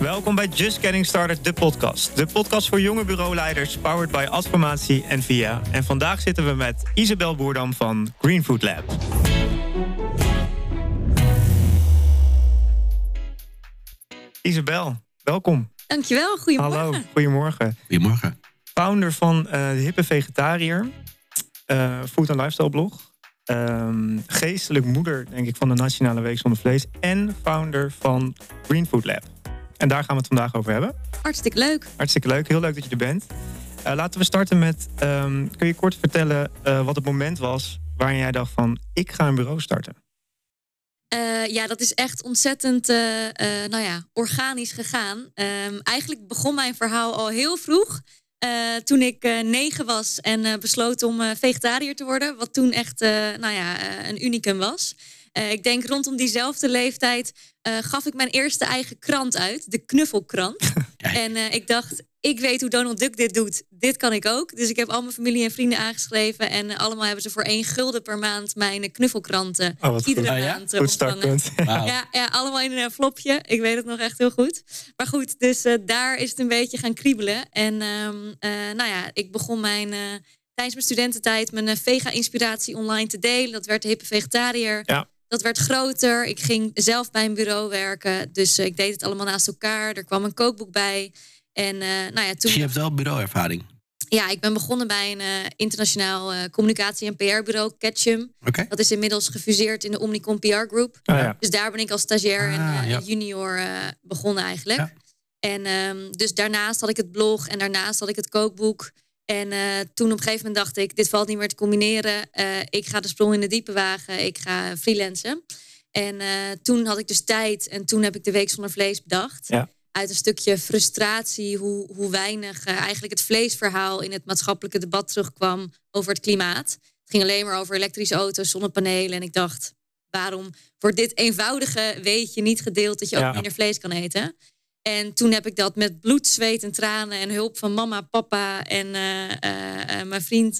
Welkom bij Just Getting Started, de podcast. De podcast voor jonge bureauleiders, powered by Adformatie en VIA. En vandaag zitten we met Isabel Boerdam van Green Food Lab. Isabel, welkom. Dankjewel, goedemorgen. Hallo, goedemorgen. Goedemorgen. Founder van uh, de Hippe Vegetariër, uh, Food and Lifestyle blog. Um, geestelijk moeder, denk ik, van de Nationale Week Zonder Vlees. En founder van Green Food Lab. En daar gaan we het vandaag over hebben. Hartstikke leuk. Hartstikke leuk. Heel leuk dat je er bent. Uh, laten we starten met, um, kun je kort vertellen uh, wat het moment was waarin jij dacht van, ik ga een bureau starten? Uh, ja, dat is echt ontzettend nou ja, organisch gegaan. Um, eigenlijk begon mijn verhaal al heel vroeg. Toen ik negen was en besloot om vegetariër te worden. Wat toen echt nou ja, een unicum was. Ik denk rondom diezelfde leeftijd gaf ik mijn eerste eigen krant uit. De Knuffelkrant. en ik dacht, ik weet hoe Donald Duck dit doet. Dit kan ik ook. Dus ik heb al mijn familie en vrienden aangeschreven. En allemaal hebben ze voor één gulden per maand mijn knuffelkranten. Oh, iedere goed. maand ah, ja? Wow. Ja, ja, allemaal in een flopje. Ik weet het nog echt heel goed. Maar goed, dus uh, daar is het een beetje gaan kriebelen. En um, uh, nou ja, ik begon mijn... Uh, tijdens mijn studententijd mijn vega-inspiratie online te delen. Dat werd de hippe vegetariër. Ja. Dat werd groter. Ik ging zelf bij een bureau werken. Dus ik deed het allemaal naast elkaar. Er kwam een kookboek bij. En uh, nou ja, toen. Dus je hebt wel bureauervaring? Ja, ik ben begonnen bij een uh, internationaal uh, communicatie- en PR-bureau, Ketchum. Okay. Dat is inmiddels gefuseerd in de Omnicom PR Group. Ah, ja. Dus daar ben ik als stagiair Ah, en ja. junior begonnen eigenlijk. Ja. En um, dus daarnaast had ik het blog en daarnaast had ik het kookboek. En toen op een gegeven moment dacht ik, dit valt niet meer te combineren. ik ga de sprong in de diepe wagen. Ik ga freelancen. En toen had ik dus tijd en toen heb ik de Week Zonder Vlees bedacht. Ja uit een stukje frustratie hoe, hoe weinig eigenlijk het vleesverhaal in het maatschappelijke debat terugkwam over het klimaat. Het ging alleen maar over elektrische auto's, zonnepanelen. En ik dacht, waarom wordt dit eenvoudige weetje niet gedeeld dat je ook minder vlees kan eten? En toen heb ik dat met bloed, zweet en tranen en hulp van mama, papa en uh, uh, mijn vriend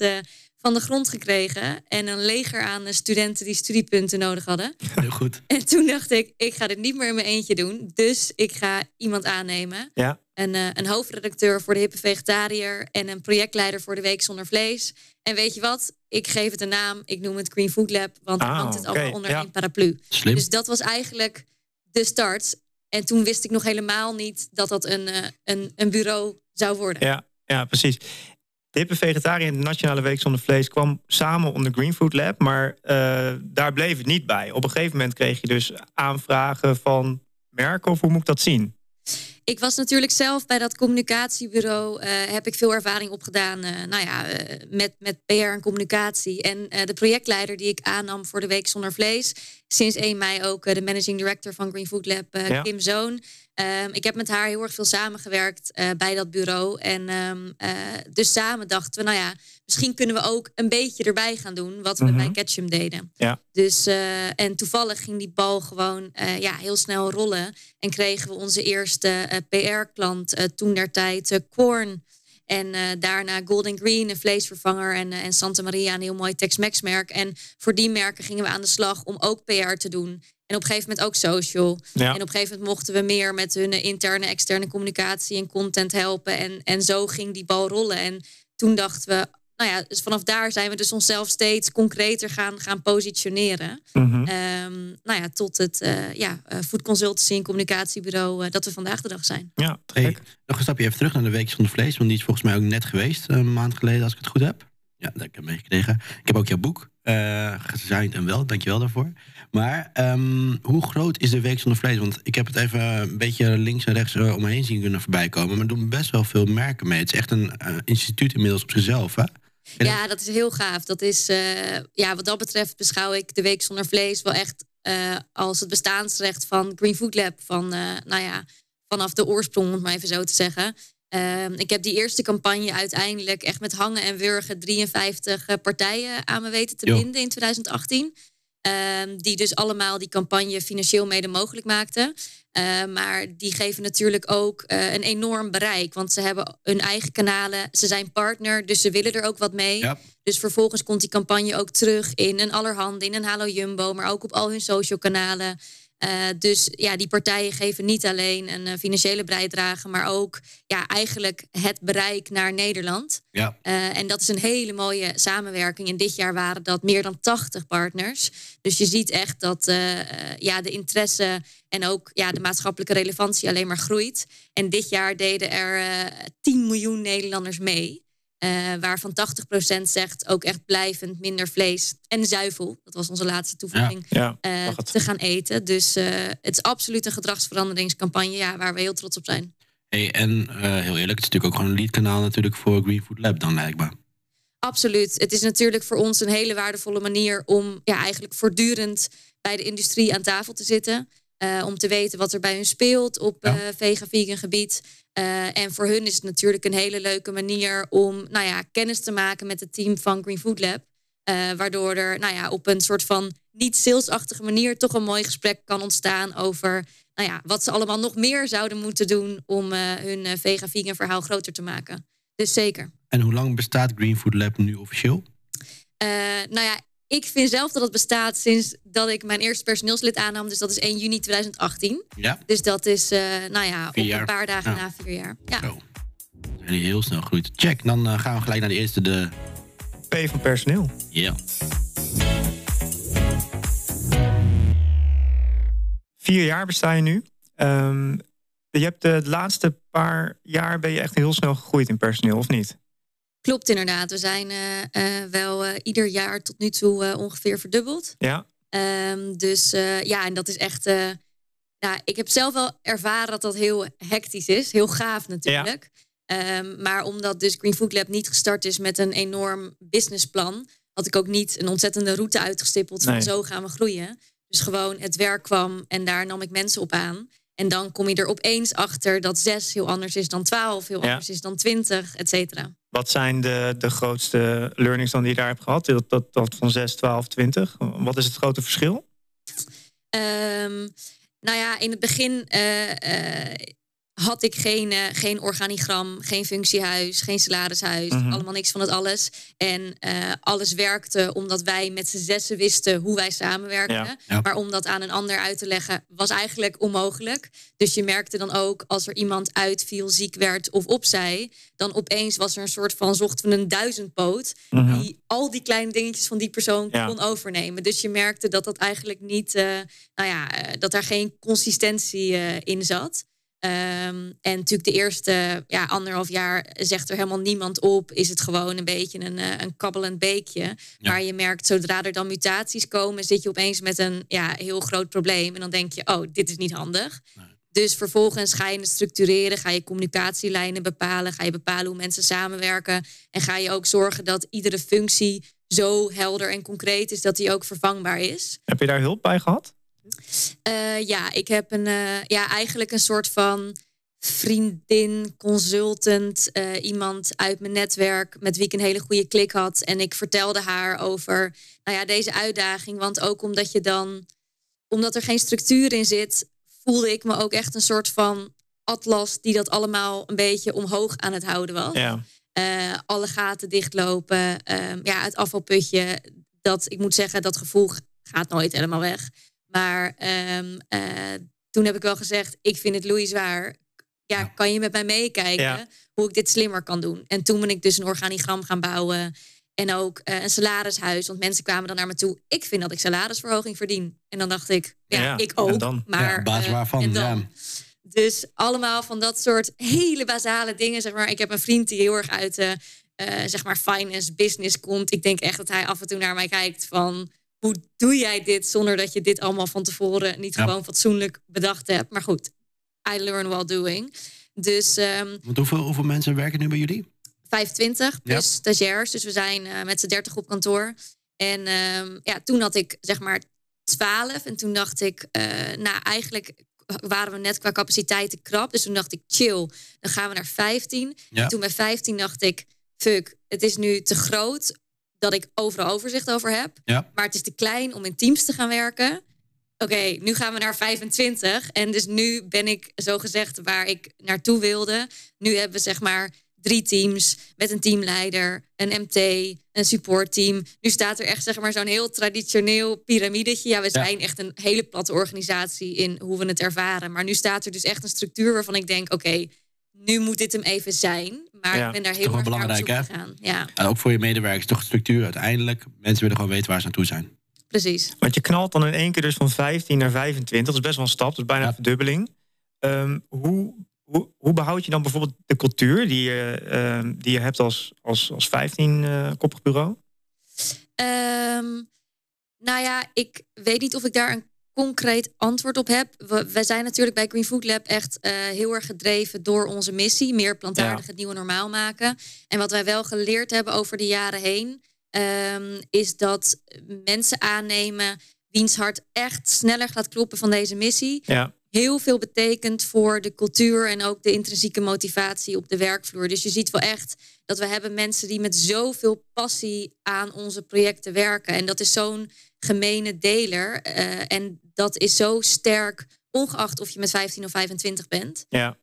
van de grond gekregen. En een leger aan studenten die studiepunten nodig hadden. Heel goed. En toen dacht ik, ik ga dit niet meer in mijn eentje doen. Dus ik ga iemand aannemen. Ja. Een, een hoofdredacteur voor de Hippe Vegetariër. En een projectleider voor de Week Zonder Vlees. En weet je wat? Ik geef het een naam. Ik noem het Green Food Lab. Want Ah, het hangt het allemaal onder ja. één paraplu. Slim. Dus dat was eigenlijk de start. En toen wist ik nog helemaal niet dat dat een, uh, een, een bureau zou worden. Ja, ja precies. De hippe vegetariër en de Nationale Week Zonder Vlees kwam samen onder Green Food Lab, maar uh, daar bleef het niet bij. Op een gegeven moment kreeg je dus aanvragen van merken, of hoe moet ik dat zien? Ik was natuurlijk zelf bij dat communicatiebureau, uh, heb ik veel ervaring opgedaan uh, nou ja, met, met PR en communicatie. En de projectleider die ik aannam voor de Week Zonder Vlees, sinds 1 mei ook de managing director van Green Food Lab, Ja. Kim Zoon. Um, ik heb met haar heel erg veel samengewerkt bij dat bureau. En um, uh, dus samen dachten we, nou ja, misschien kunnen we ook een beetje erbij gaan doen wat we Mhm. bij Ketchum deden. Ja. Dus en toevallig ging die bal gewoon ja, heel snel rollen. En kregen we onze eerste PR-klant toen der tijd Korn. En uh, daarna Golden Green, een vleesvervanger. En, uh, en Santa Maria, een heel mooi Tex-Mex merk. En voor die merken gingen we aan de slag om ook PR te doen. En op een gegeven moment ook social. Ja. En op een gegeven moment mochten we meer met hun interne, externe communicatie en content helpen. En, en zo ging die bal rollen. En toen dachten we, nou ja, dus vanaf daar zijn we dus onszelf steeds concreter gaan, gaan positioneren. Mhm. Um, nou ja, tot het uh, ja, food consultancy en communicatiebureau uh, dat we vandaag de dag zijn. Ja, Hey, nog een stapje even terug naar de Week zonder Vlees. Want die is volgens mij ook net geweest, een maand geleden, als ik het goed heb. Ja, dat heb ik meegekregen. Ik heb ook jouw boek uh, en wel, dankjewel daarvoor. Maar um, hoe groot is de Week zonder Vlees? Want ik heb het even een beetje links en rechts uh, omheen zien kunnen voorbij komen. Maar er doen best wel veel merken mee. Het is echt een uh, instituut inmiddels op zichzelf, hè? Ja, dat is heel gaaf. Dat is, uh, ja, wat dat betreft beschouw ik de Week zonder Vlees wel echt uh, als het bestaansrecht van Green Food Lab. Van, uh, nou ja, vanaf de oorsprong, om het maar even zo te zeggen. Ik heb die eerste campagne uiteindelijk echt met hangen en wurgen 53 partijen aan me weten te binden in 2018. Um, die dus allemaal die campagne financieel mede mogelijk maakten. Uh, maar die geven natuurlijk ook uh, een enorm bereik. Want ze hebben hun eigen kanalen. Ze zijn partner, dus ze willen er ook wat mee. Ja. Dus vervolgens komt die campagne ook terug in een Allerhande, in een Hallo Jumbo. Maar ook op al hun social kanalen. Uh, dus ja, die partijen geven niet alleen een uh, financiële bijdrage, maar ook ja, eigenlijk het bereik naar Nederland. Ja. Uh, en dat is een hele mooie samenwerking. En dit jaar waren dat meer dan 80 partners. Dus je ziet echt dat ja, de interesse en ook ja, de maatschappelijke relevantie alleen maar groeit. En dit jaar deden er 10 miljoen Nederlanders mee. Uh, waarvan 80% zegt ook echt blijvend minder vlees en zuivel. Dat was onze laatste toevoeging. Ja, uh, te gaan eten. Dus uh, het is absoluut een gedragsveranderingscampagne ja, waar we heel trots op zijn. Hey, en heel eerlijk, het is natuurlijk ook gewoon een leadkanaal natuurlijk voor Green Food Lab dan blijkbaar. Absoluut. Het is natuurlijk voor ons een hele waardevolle manier om ja, eigenlijk voortdurend bij de industrie aan tafel te zitten. om te weten wat er bij hun speelt op ja. vega-vegan gebied. Uh, en voor hun is het natuurlijk een hele leuke manier om nou ja, kennis te maken met het team van Green Food Lab. Uh, waardoor er nou ja, op een soort van niet salesachtige manier toch een mooi gesprek kan ontstaan over nou ja, wat ze allemaal nog meer zouden moeten doen om uh, hun vega-vegan verhaal groter te maken. Dus zeker. En hoe lang bestaat Green Food Lab nu officieel? nou ja, ik vind zelf dat het bestaat sinds dat ik mijn eerste personeelslid aannam. Dus dat is 1 juni 2018. Ja. Dus dat is, uh, nou ja, op een paar dagen ja. na vier jaar. Ja. Zo. Zijn die heel snel groeit. Check, dan uh, gaan we gelijk naar de eerste, de... P van personeel. Ja. Vier jaar besta je nu. Um, je hebt de laatste paar jaar ben je echt heel snel gegroeid in personeel, of niet? Klopt inderdaad. We zijn uh, uh, wel uh, ieder jaar tot nu toe ongeveer verdubbeld. Ja. Um, dus ja, en dat is echt. nou, ik heb zelf wel ervaren dat dat heel hectisch is. Heel gaaf natuurlijk. Ja. Um, maar omdat dus Green Food Lab niet gestart is met een enorm businessplan, had ik ook niet een ontzettende route uitgestippeld van nee. zo gaan we groeien. Dus gewoon het werk kwam en daar nam ik mensen op aan. En dan kom je er opeens achter dat zes heel anders is dan twaalf, heel ja. anders is dan twintig, et cetera. Wat zijn de, de grootste learnings dan die je daar hebt gehad? Dat, dat, dat van 6, 12, 20. Wat is het grote verschil? Um, nou ja, in het begin uh, uh, had ik geen, uh, geen organigram, geen functiehuis, geen salarishuis. Mm -hmm. Allemaal niks van het alles. En alles werkte omdat wij met z'n zessen wisten hoe wij samenwerkten. Ja, ja. Maar om dat aan een ander uit te leggen was eigenlijk onmogelijk. Dus je merkte dan ook als er iemand uitviel, ziek werd of opzij. Dan opeens was er een soort van zochten een duizendpoot. Mhm. Mm -hmm. Die al die kleine dingetjes van die persoon Ja. kon overnemen. Dus je merkte dat dat eigenlijk niet, uh, nou ja, dat daar geen consistentie in zat. Um, en natuurlijk de eerste ja, anderhalf jaar zegt er helemaal niemand op. Is het gewoon een beetje een, uh, een kabbelend beekje. Ja. Maar je merkt zodra er dan mutaties komen, zit je opeens met een ja, heel groot probleem. En dan denk je, oh, dit is niet handig. Nee. Dus vervolgens ga je het structureren, ga je communicatielijnen bepalen, ga je bepalen hoe mensen samenwerken. En ga je ook zorgen dat iedere functie zo helder en concreet is dat die ook vervangbaar is. Heb je daar hulp bij gehad? Uh, ja, ik heb een, uh, ja, eigenlijk een soort van vriendin, consultant, uh, iemand uit mijn netwerk met wie ik een hele goede klik had. En ik vertelde haar over nou ja, deze uitdaging. Want ook omdat je dan, omdat er geen structuur in zit, voelde ik me ook echt een soort van atlas die dat allemaal een beetje omhoog aan het houden was. Ja. Uh, alle gaten dichtlopen. Uh, ja, het afvalputje. Dat, ik moet zeggen, dat gevoel gaat nooit helemaal weg. Maar um, uh, toen heb ik wel gezegd, ik vind het Louis zwaar. Ja, kan je met mij meekijken Ja. hoe ik dit slimmer kan doen? En toen ben ik dus een organigram gaan bouwen. En ook uh, een salarishuis. Want mensen kwamen dan naar me toe. Ik vind dat ik salarisverhoging verdien. En dan dacht ik, ja, Ja, ik en ook. dan? Maar, basis uh, waarvan, en dan? ja. Dus allemaal van dat soort hele basale dingen. Zeg maar. Ik heb een vriend die heel erg uit de uh, zeg maar finance business komt. Ik denk echt dat hij af en toe naar mij kijkt van... hoe doe jij dit zonder dat je dit allemaal van tevoren... niet Ja. gewoon fatsoenlijk bedacht hebt. Maar goed, I learn while doing. Dus um, Want hoeveel, hoeveel mensen werken nu bij jullie? 25 plus Ja. stagiairs. Dus we zijn uh, met z'n 30 op kantoor. En um, ja, toen had ik zeg maar 12. En toen dacht ik, uh, nou eigenlijk waren we net qua capaciteiten krap. Dus toen dacht ik, chill, dan gaan we naar 15. Ja. En toen bij 15 dacht ik, fuck, het is nu te groot dat ik overal overzicht over heb. Ja. Maar het is te klein om in teams te gaan werken. Oké, nu gaan we naar 25. En dus nu ben ik zo gezegd waar ik naartoe wilde. Nu hebben we zeg maar drie teams met een teamleider, een MT, een supportteam. Nu staat er echt zeg maar zo'n heel traditioneel piramidetje. Ja, we zijn echt een hele platte organisatie in hoe we het ervaren. Maar nu staat er dus echt een structuur waarvan ik denk, oké, nu moet dit hem even zijn. Maar ik ben daar heel erg belangrijk naar op gegaan. Ja. En ook voor je medewerkers toch structuur uiteindelijk. Mensen willen gewoon weten waar ze aan toe zijn. Precies. Want je knalt dan in één keer dus van 15 naar 25. Dat is best wel een stap, dat is bijna een verdubbeling. Um, hoe, hoe, hoe, behoud je dan bijvoorbeeld de cultuur die je, uh, die je hebt als, als, als 15-koppig uh, bureau? Um, nou ja, ik weet niet of ik daar een concreet antwoord op heb. We, we zijn natuurlijk bij Green Food Lab echt uh, heel erg gedreven door onze missie. Meer plantaardig ja. het nieuwe normaal maken. En wat wij wel geleerd hebben over de jaren heen... Um, is dat mensen aannemen wiens hart echt sneller gaat kloppen van deze missie. Ja. Heel veel betekent voor de cultuur en ook de intrinsieke motivatie op de werkvloer. Dus je ziet wel echt dat we hebben mensen die met zoveel passie aan onze projecten werken. En dat is zo'n gemene deler. Uh, en dat is zo sterk, ongeacht of je met 15 of 25 bent. Ja.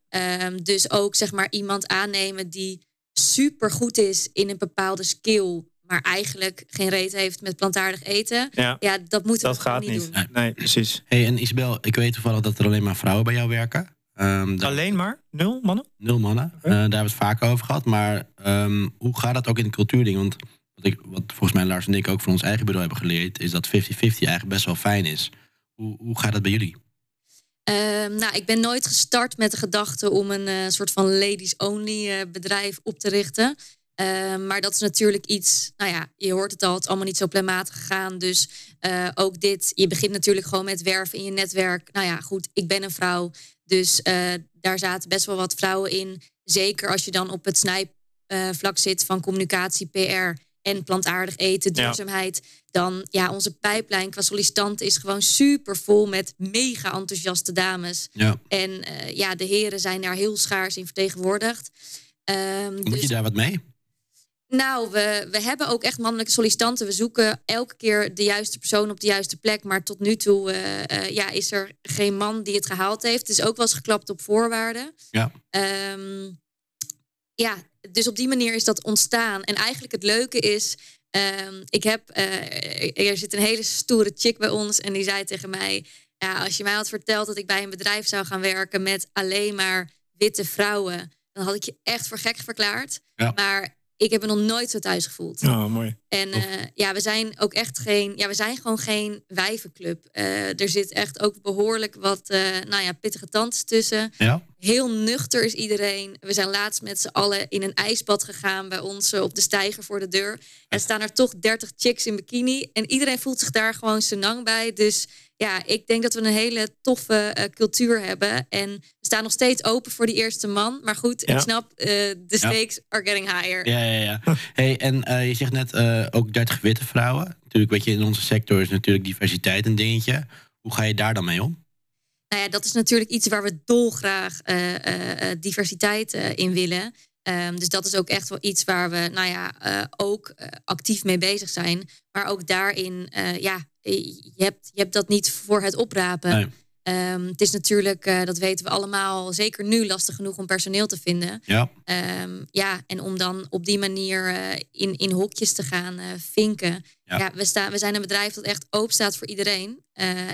Um, dus ook zeg maar iemand aannemen die super goed is in een bepaalde skill maar eigenlijk geen reet heeft met plantaardig eten. Ja, ja dat moeten dat we gaat niet, niet doen. Nee, precies. Hey, en Isabel, ik weet toevallig dat er alleen maar vrouwen bij jou werken. Um, alleen maar? Nul mannen? Nul mannen. Okay. Uh, daar hebben we het vaker over gehad. Maar um, hoe gaat dat ook in de cultuurding? Want wat, ik, wat volgens mij Lars en ik ook van ons eigen bureau hebben geleerd... is dat 50-50 eigenlijk best wel fijn is. Hoe, gaat dat bij jullie? Um, nou, ik ben nooit gestart met de gedachte om een uh, soort van ladies-only uh, bedrijf op te richten. Uh, maar dat is natuurlijk iets, nou ja, je hoort het al, het is allemaal niet zo planmatig gegaan. Dus uh, ook dit, je begint natuurlijk gewoon met werven in je netwerk. Nou ja, goed, ik ben een vrouw. Dus daar zaten best wel wat vrouwen in. Zeker als je dan op het snijvlak zit van communicatie, PR en plantaardig eten, duurzaamheid. Ja. Dan, ja, onze pijplijn qua sollicitanten is gewoon super vol met mega enthousiaste dames. Ja. En ja, de heren zijn daar heel schaars in vertegenwoordigd. Um, Moet dus, je daar wat mee? Nou, we, we hebben ook echt mannelijke sollicitanten. We zoeken elke keer de juiste persoon op de juiste plek. Maar tot nu toe uh, uh, ja, is er geen man die het gehaald heeft. Het is ook wel eens geklapt op voorwaarden. Ja. Um, ja, dus op die manier is dat ontstaan. En eigenlijk het leuke is... Um, ik heb, uh, er zit een hele stoere chick bij ons en die zei tegen mij... Ja, als je mij had verteld dat ik bij een bedrijf zou gaan werken met alleen maar witte vrouwen... dan had ik je echt voor gek verklaard. Ja. Maar ik heb me nog nooit zo thuis gevoeld. Oh, mooi. En uh, ja, we zijn ook echt geen, ja, we zijn gewoon geen wijvenclub. Uh, er zit echt ook behoorlijk wat, uh, nou ja, pittige tantes tussen. Ja. Heel nuchter is iedereen. We zijn laatst met z'n allen in een ijsbad gegaan bij ons op de steiger voor de deur. En staan er toch 30 chicks in bikini. En iedereen voelt zich daar gewoon senang bij. Dus ja, ik denk dat we een hele toffe uh, cultuur hebben. En staan nog steeds open voor die eerste man. Maar goed, ja. ik snap, uh, de stakes ja. are getting higher. Ja, ja, ja. hey, en uh, je zegt net ook 30 witte vrouwen. Natuurlijk, weet je, in onze sector is natuurlijk diversiteit een dingetje. Hoe ga je daar dan mee om? Nou ja, dat is natuurlijk iets waar we dolgraag diversiteit in willen. Um, dus dat is ook echt wel iets waar we, nou ja, ook actief mee bezig zijn. Maar ook daarin, ja, je hebt, je hebt dat niet voor het oprapen. Nee. Um, het is natuurlijk, uh, dat weten we allemaal, zeker nu lastig genoeg om personeel te vinden. Ja, um, ja en om dan op die manier uh, in, in hokjes te gaan uh, vinken. Ja. ja, we, staan, we zijn een bedrijf dat echt open staat voor iedereen.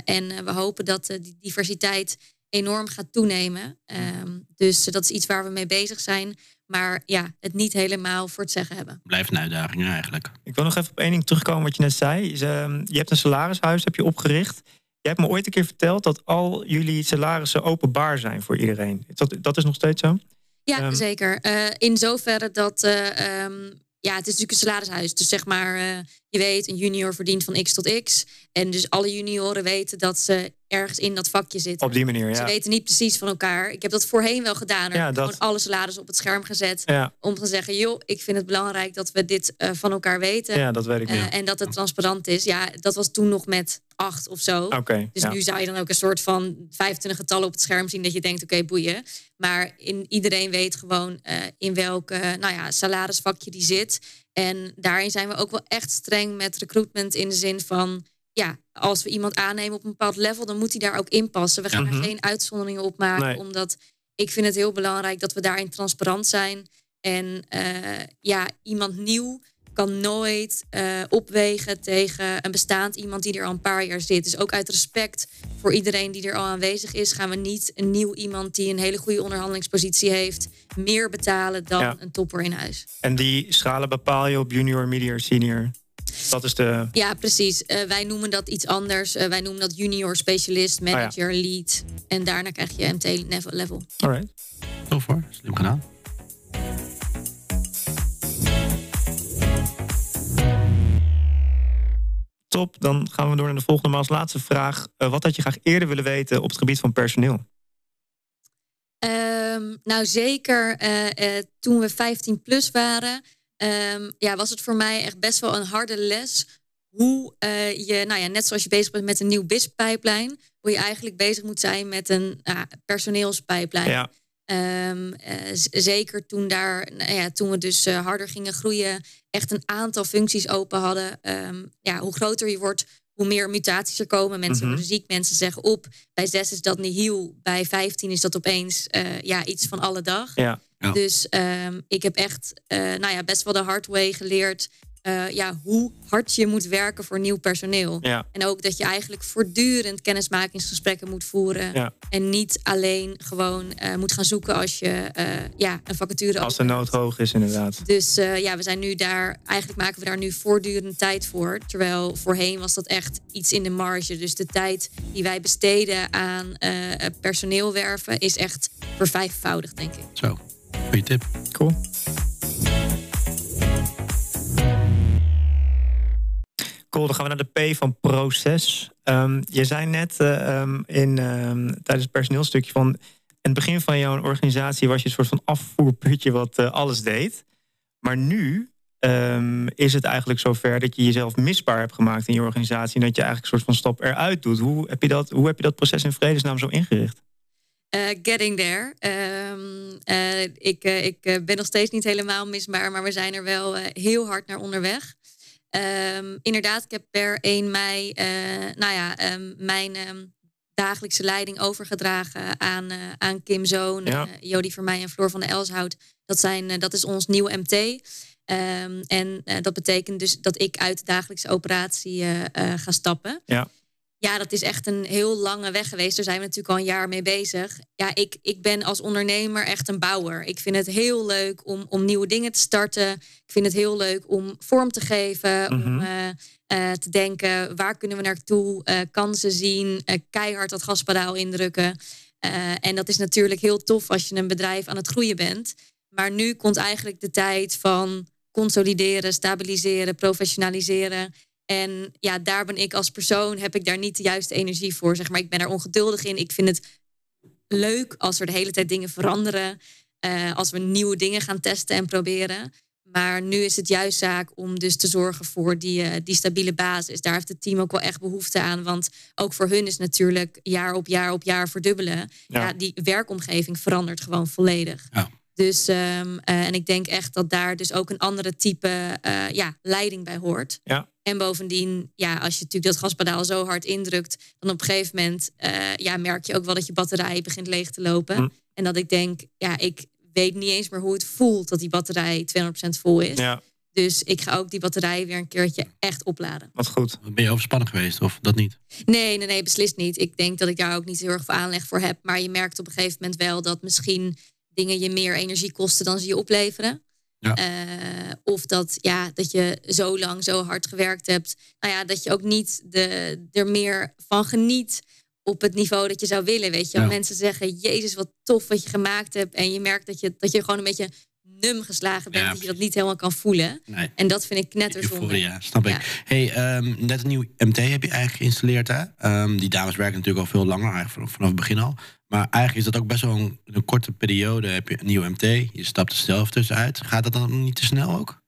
en we hopen dat die diversiteit enorm gaat toenemen. Um, dus dat is iets waar we mee bezig zijn. Maar ja, het niet helemaal voor het zeggen hebben. Blijft een uitdaging eigenlijk. Ik wil nog even op één ding terugkomen wat je net zei. Je hebt een salarishuis heb je opgericht. Je hebt me ooit een keer verteld dat al jullie salarissen openbaar zijn voor iedereen. Dat, dat is nog steeds zo? Ja, um, zeker. Uh, in zoverre dat... Uh, um, ja, het is natuurlijk een salarishuis. Dus zeg maar, uh, je weet, een junior verdient van x tot x. En dus alle junioren weten dat ze ergens in dat vakje zitten. Op die manier, ja. Ze weten niet precies van elkaar. Ik heb dat voorheen wel gedaan. Ja, dat... Gewoon alle salaris op het scherm gezet. Ja. Om te zeggen, joh, ik vind het belangrijk dat we dit van elkaar weten. Ja, dat weet ik uh, En dat het transparant is. Ja, dat was toen nog met acht of zo. Okay, dus ja. nu zou je dan ook een soort van 25 getallen op het scherm zien... dat je denkt, oké, okay, boeien. Maar in, iedereen weet gewoon uh, in welk nou ja, salarisvakje die zit. En daarin zijn we ook wel echt streng met recruitment... in de zin van ja, als we iemand aannemen op een bepaald level, dan moet hij daar ook in passen. We gaan Mhm. er geen uitzonderingen op maken, Nee. omdat ik vind het heel belangrijk dat we daarin transparant zijn. En eh, ja, iemand nieuw kan nooit uh, opwegen tegen een bestaand iemand die er al een paar jaar zit. Dus ook uit respect voor iedereen die er al aanwezig is, gaan we niet een nieuw iemand die een hele goede onderhandelingspositie heeft, meer betalen dan een topper in huis. En die schalen bepaal je op junior, medior, senior? Dat is de. Ja, precies. Uh, wij noemen dat iets anders. Uh, wij noemen dat junior specialist, manager, oh ja. lead. En daarna krijg je MT level. Alright. Tof hoor, slim gedaan. Dan gaan we door naar de volgende. Maar als laatste vraag. Uh, wat had je graag eerder willen weten op het gebied van personeel? Um, nou, zeker toen we 15 plus waren um, ja, was het voor mij echt best wel een harde les. Hoe uh, je, nou ja, net zoals je bezig bent met een nieuw BIS-pijplijn, hoe je eigenlijk bezig moet zijn met een uh, personeelspijplijn. Ja. Um, uh, zeker toen, daar, nou ja, toen we dus harder gingen groeien, echt een aantal functies open hadden. Um, ja, hoe groter je wordt, hoe meer mutaties er komen. Mensen mm -hmm. worden ziek, mensen zeggen op. Bij zes is dat nihil, bij 15 is dat opeens ja, iets van alle dag. Ja. Ja. Dus um, ik heb echt uh, nou ja, best wel de hard way geleerd. Uh, ja, hoe hard je moet werken voor nieuw personeel. Ja. En ook dat je eigenlijk voortdurend kennismakingsgesprekken moet voeren. Ja. En niet alleen gewoon uh, moet gaan zoeken als je ja, een vacature Als de nood hoog is, inderdaad. Dus ja, we zijn nu daar, eigenlijk maken we daar nu voortdurend tijd voor. Terwijl voorheen was dat echt iets in de marge. Dus de tijd die wij besteden aan personeel werven is echt vervijfvoudigd, denk ik. Zo. Goeie tip. Cool. Cool, dan gaan we naar de P van proces. Um, je zei net uh, um, in, um, tijdens het personeelstukje van... in het begin van jouw organisatie was je een soort van afvoerputje wat uh, alles deed. Maar nu is het eigenlijk zover dat je jezelf misbaar hebt gemaakt in je organisatie... en dat je eigenlijk een soort van stap eruit doet. Hoe heb je dat, hoe heb je dat proces in vredesnaam zo ingericht? Uh, getting there. Ik, ik ben nog steeds niet helemaal misbaar, maar we zijn er wel heel hard naar onderweg. Um, inderdaad, ik heb per 1 mei nou ja, um, mijn dagelijkse leiding overgedragen aan, aan Kim Zoon, ja. Jody Vermeij en Floor van de Elshout. Dat, zijn, dat is ons nieuwe MT. en dat betekent dus dat ik uit de dagelijkse operatie ga stappen. Ja. Ja, dat is echt een heel lange weg geweest. Daar zijn we natuurlijk al een jaar mee bezig. Ja, ik, ik ben als ondernemer echt een bouwer. Ik vind het heel leuk om, om nieuwe dingen te starten. Ik vind het heel leuk om vorm te geven. Mhm. Om uh, uh, te denken, waar kunnen we naartoe? Uh, kansen zien. keihard dat gaspedaal indrukken. en dat is natuurlijk heel tof als je een bedrijf aan het groeien bent. Maar nu komt eigenlijk de tijd van consolideren, stabiliseren, professionaliseren. En ja, daar ben ik als persoon, heb ik daar niet de juiste energie voor. Zeg maar, ik ben er ongeduldig in. Ik vind het leuk als er de hele tijd dingen veranderen. Uh, als we nieuwe dingen gaan testen en proberen. Maar nu is het juist zaak om dus te zorgen voor die, uh, die stabiele basis. Daar heeft het team ook wel echt behoefte aan. Want ook voor hun is natuurlijk jaar op jaar op jaar verdubbelen. Ja, ja die werkomgeving verandert gewoon volledig. Ja. Dus, um, uh, en ik denk echt dat daar dus ook een andere type uh, ja, leiding bij hoort. Ja. En bovendien, ja, als je natuurlijk dat gaspedaal zo hard indrukt, dan op een gegeven moment uh, ja, merk je ook wel dat je batterij begint leeg te lopen. Hm. En dat ik denk, ja, ik weet niet eens meer hoe het voelt dat die batterij 200% vol is. Ja. Dus ik ga ook die batterij weer een keertje echt opladen. Wat goed. Ben je overspannen geweest of dat niet? Nee, nee, nee, beslist niet. Ik denk dat ik daar ook niet heel erg veel aanleg voor heb. Maar je merkt op een gegeven moment wel dat misschien dingen je meer energie kosten dan ze je opleveren. Ja. Uh, of dat, ja, dat je zo lang zo hard gewerkt hebt. Nou ja, dat je ook niet de, er meer van geniet op het niveau dat je zou willen. Weet je, Ja. mensen zeggen: Jezus, wat tof wat je gemaakt hebt. En je merkt dat je, dat je gewoon een beetje num geslagen bent. Ja, dat je dat niet helemaal kan voelen. Nee. En dat vind ik knetterzonde. Euphoria, snap ik. Ja. Hey, ehm, net een nieuw MT heb je eigenlijk geïnstalleerd, hè? Ehm, die dames werken natuurlijk al veel langer, eigenlijk vanaf het begin al. Maar eigenlijk is dat ook best wel een, korte periode. Heb je een nieuw MT, je stapt er zelf tussenuit. Gaat dat dan niet te snel ook?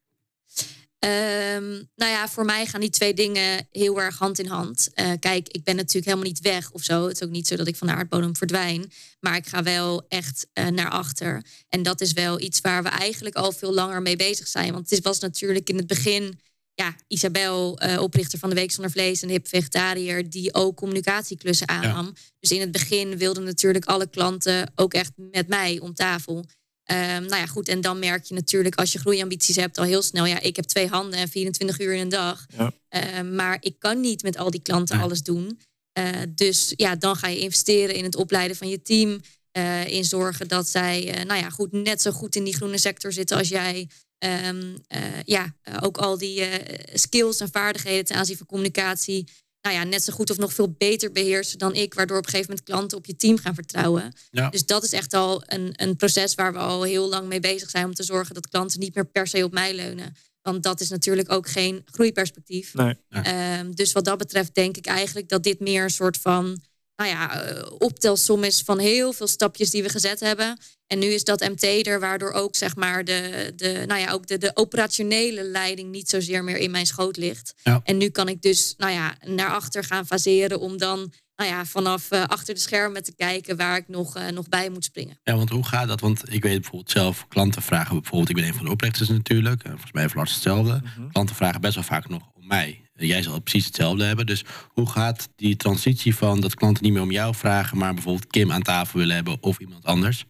Ehm, nou ja, voor mij gaan die twee dingen heel erg hand in hand. Eh, kijk, ik ben natuurlijk helemaal niet weg of zo. Het is ook niet zo dat ik van de aardbodem verdwijn. Maar ik ga wel echt eh, naar achter. En dat is wel iets waar we eigenlijk al veel langer mee bezig zijn. Want het was natuurlijk in het begin... Ja, Isabel, eh, oprichter van de Week Zonder Vlees en Hip Vegetariër... die ook communicatieklussen aannam. Dus in het begin wilden natuurlijk alle klanten ook echt met mij om tafel... Ehm, nou ja, goed. En dan merk je natuurlijk als je groeiambities hebt al heel snel. Ja, ik heb twee handen en 24 uur in een dag. Ja. Ehm, maar ik kan niet met al die klanten alles doen. Eh, dus ja, dan ga je investeren in het opleiden van je team. eh, in zorgen dat zij, nou ja, goed, net zo goed in die groene sector zitten als jij. Ehm, eh, ja, eh, ook al die eh, skills en vaardigheden ten aanzien van communicatie. Nou ja, net zo goed of nog veel beter beheersen dan ik. Waardoor op een gegeven moment klanten op je team gaan vertrouwen. Ja. Dus dat is echt al een, een proces waar we al heel lang mee bezig zijn. Om te zorgen dat klanten niet meer per se op mij leunen. Want dat is natuurlijk ook geen groeiperspectief. Nee. Ehm, dus wat dat betreft denk ik eigenlijk dat dit meer een soort van nou ja, eh, optelsom is van heel veel stapjes die we gezet hebben. En nu is dat MT er, waardoor ook zeg maar de, de, nou ja, ook de, de operationele leiding niet zozeer meer in mijn schoot ligt. Ja. En nu kan ik dus nou ja, naar achter gaan faseren om dan nou ja, vanaf eh, achter de schermen te kijken waar ik nog, eh, nog bij moet springen. Ja, want hoe gaat dat? Want ik weet bijvoorbeeld zelf, klanten vragen bijvoorbeeld, ik ben een van de oprichters natuurlijk, volgens mij heeft Lars hetzelfde. Mhm. Klanten vragen best wel vaak nog mij. Jij zal precies hetzelfde hebben. Dus hoe gaat die transitie van dat klanten niet meer om jou vragen, maar bijvoorbeeld Kim aan tafel willen hebben of iemand anders?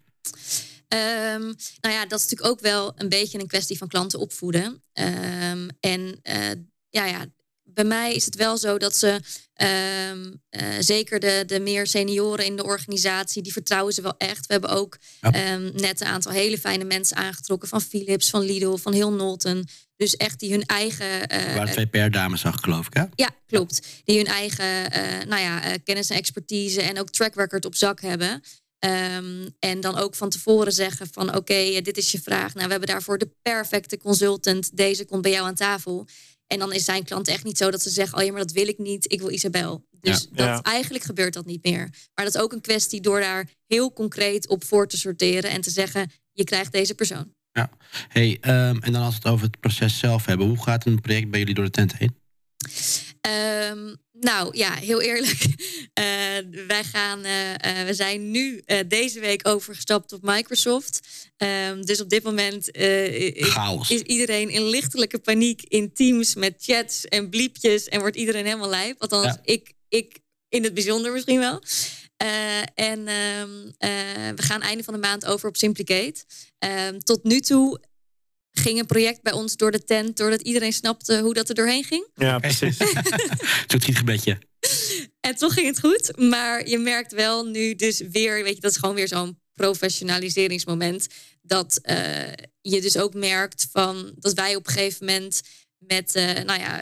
Ehm, nou ja, dat is natuurlijk ook wel een beetje een kwestie van klanten opvoeden. Ehm, en eh, ja, ja, bij mij is het wel zo dat ze ehm, eh, zeker de, de meer senioren in de organisatie, die vertrouwen ze wel echt. We hebben ook Ja. net een aantal hele fijne mensen aangetrokken van Philips, van Lidl, van heel Nolten. Dus echt die hun eigen eh, waren twee per dames, zag geloof ik. Hè? ja, klopt. Die hun eigen eh, nou ja, eh, kennis en expertise en ook track record op zak hebben. Ehm, en dan ook van tevoren zeggen van oké, eh, dit is je vraag. Nou, we hebben daarvoor de perfecte consultant. Deze komt bij jou aan tafel. En dan is zijn klant echt niet zo dat ze zeggen, oh ja, maar dat wil ik niet. Ik wil Isabel. Dus Ja. dat, Ja. eigenlijk gebeurt dat niet meer. Maar dat is ook een kwestie door daar heel concreet op voor te sorteren en te zeggen, je krijgt deze persoon. Hey, ehm, en dan als we het over het proces zelf hebben, hoe gaat een project bij jullie door de tent heen? Ehm, nou ja, heel eerlijk. Eh, wij gaan, eh, eh, we zijn nu deze week overgestapt op Microsoft. Ehm, dus op dit moment is, is iedereen in lichtelijke paniek in Teams met chats en bliepjes en wordt iedereen helemaal lijp. Althans, Ja. ik, ik in het bijzonder misschien wel. Eh, en ehm, eh, we gaan einde van de maand over op Simplicate. Ehm, tot nu toe ging een project bij ons door de tent, doordat iedereen snapte hoe dat er doorheen ging. Ja, precies. Een soort schietgebedje. En toch ging het goed. Maar je merkt wel nu dus weer, weet je, dat is gewoon weer zo'n professionaliseringsmoment. Dat eh, je dus ook merkt van dat wij op een gegeven moment met, eh, nou ja,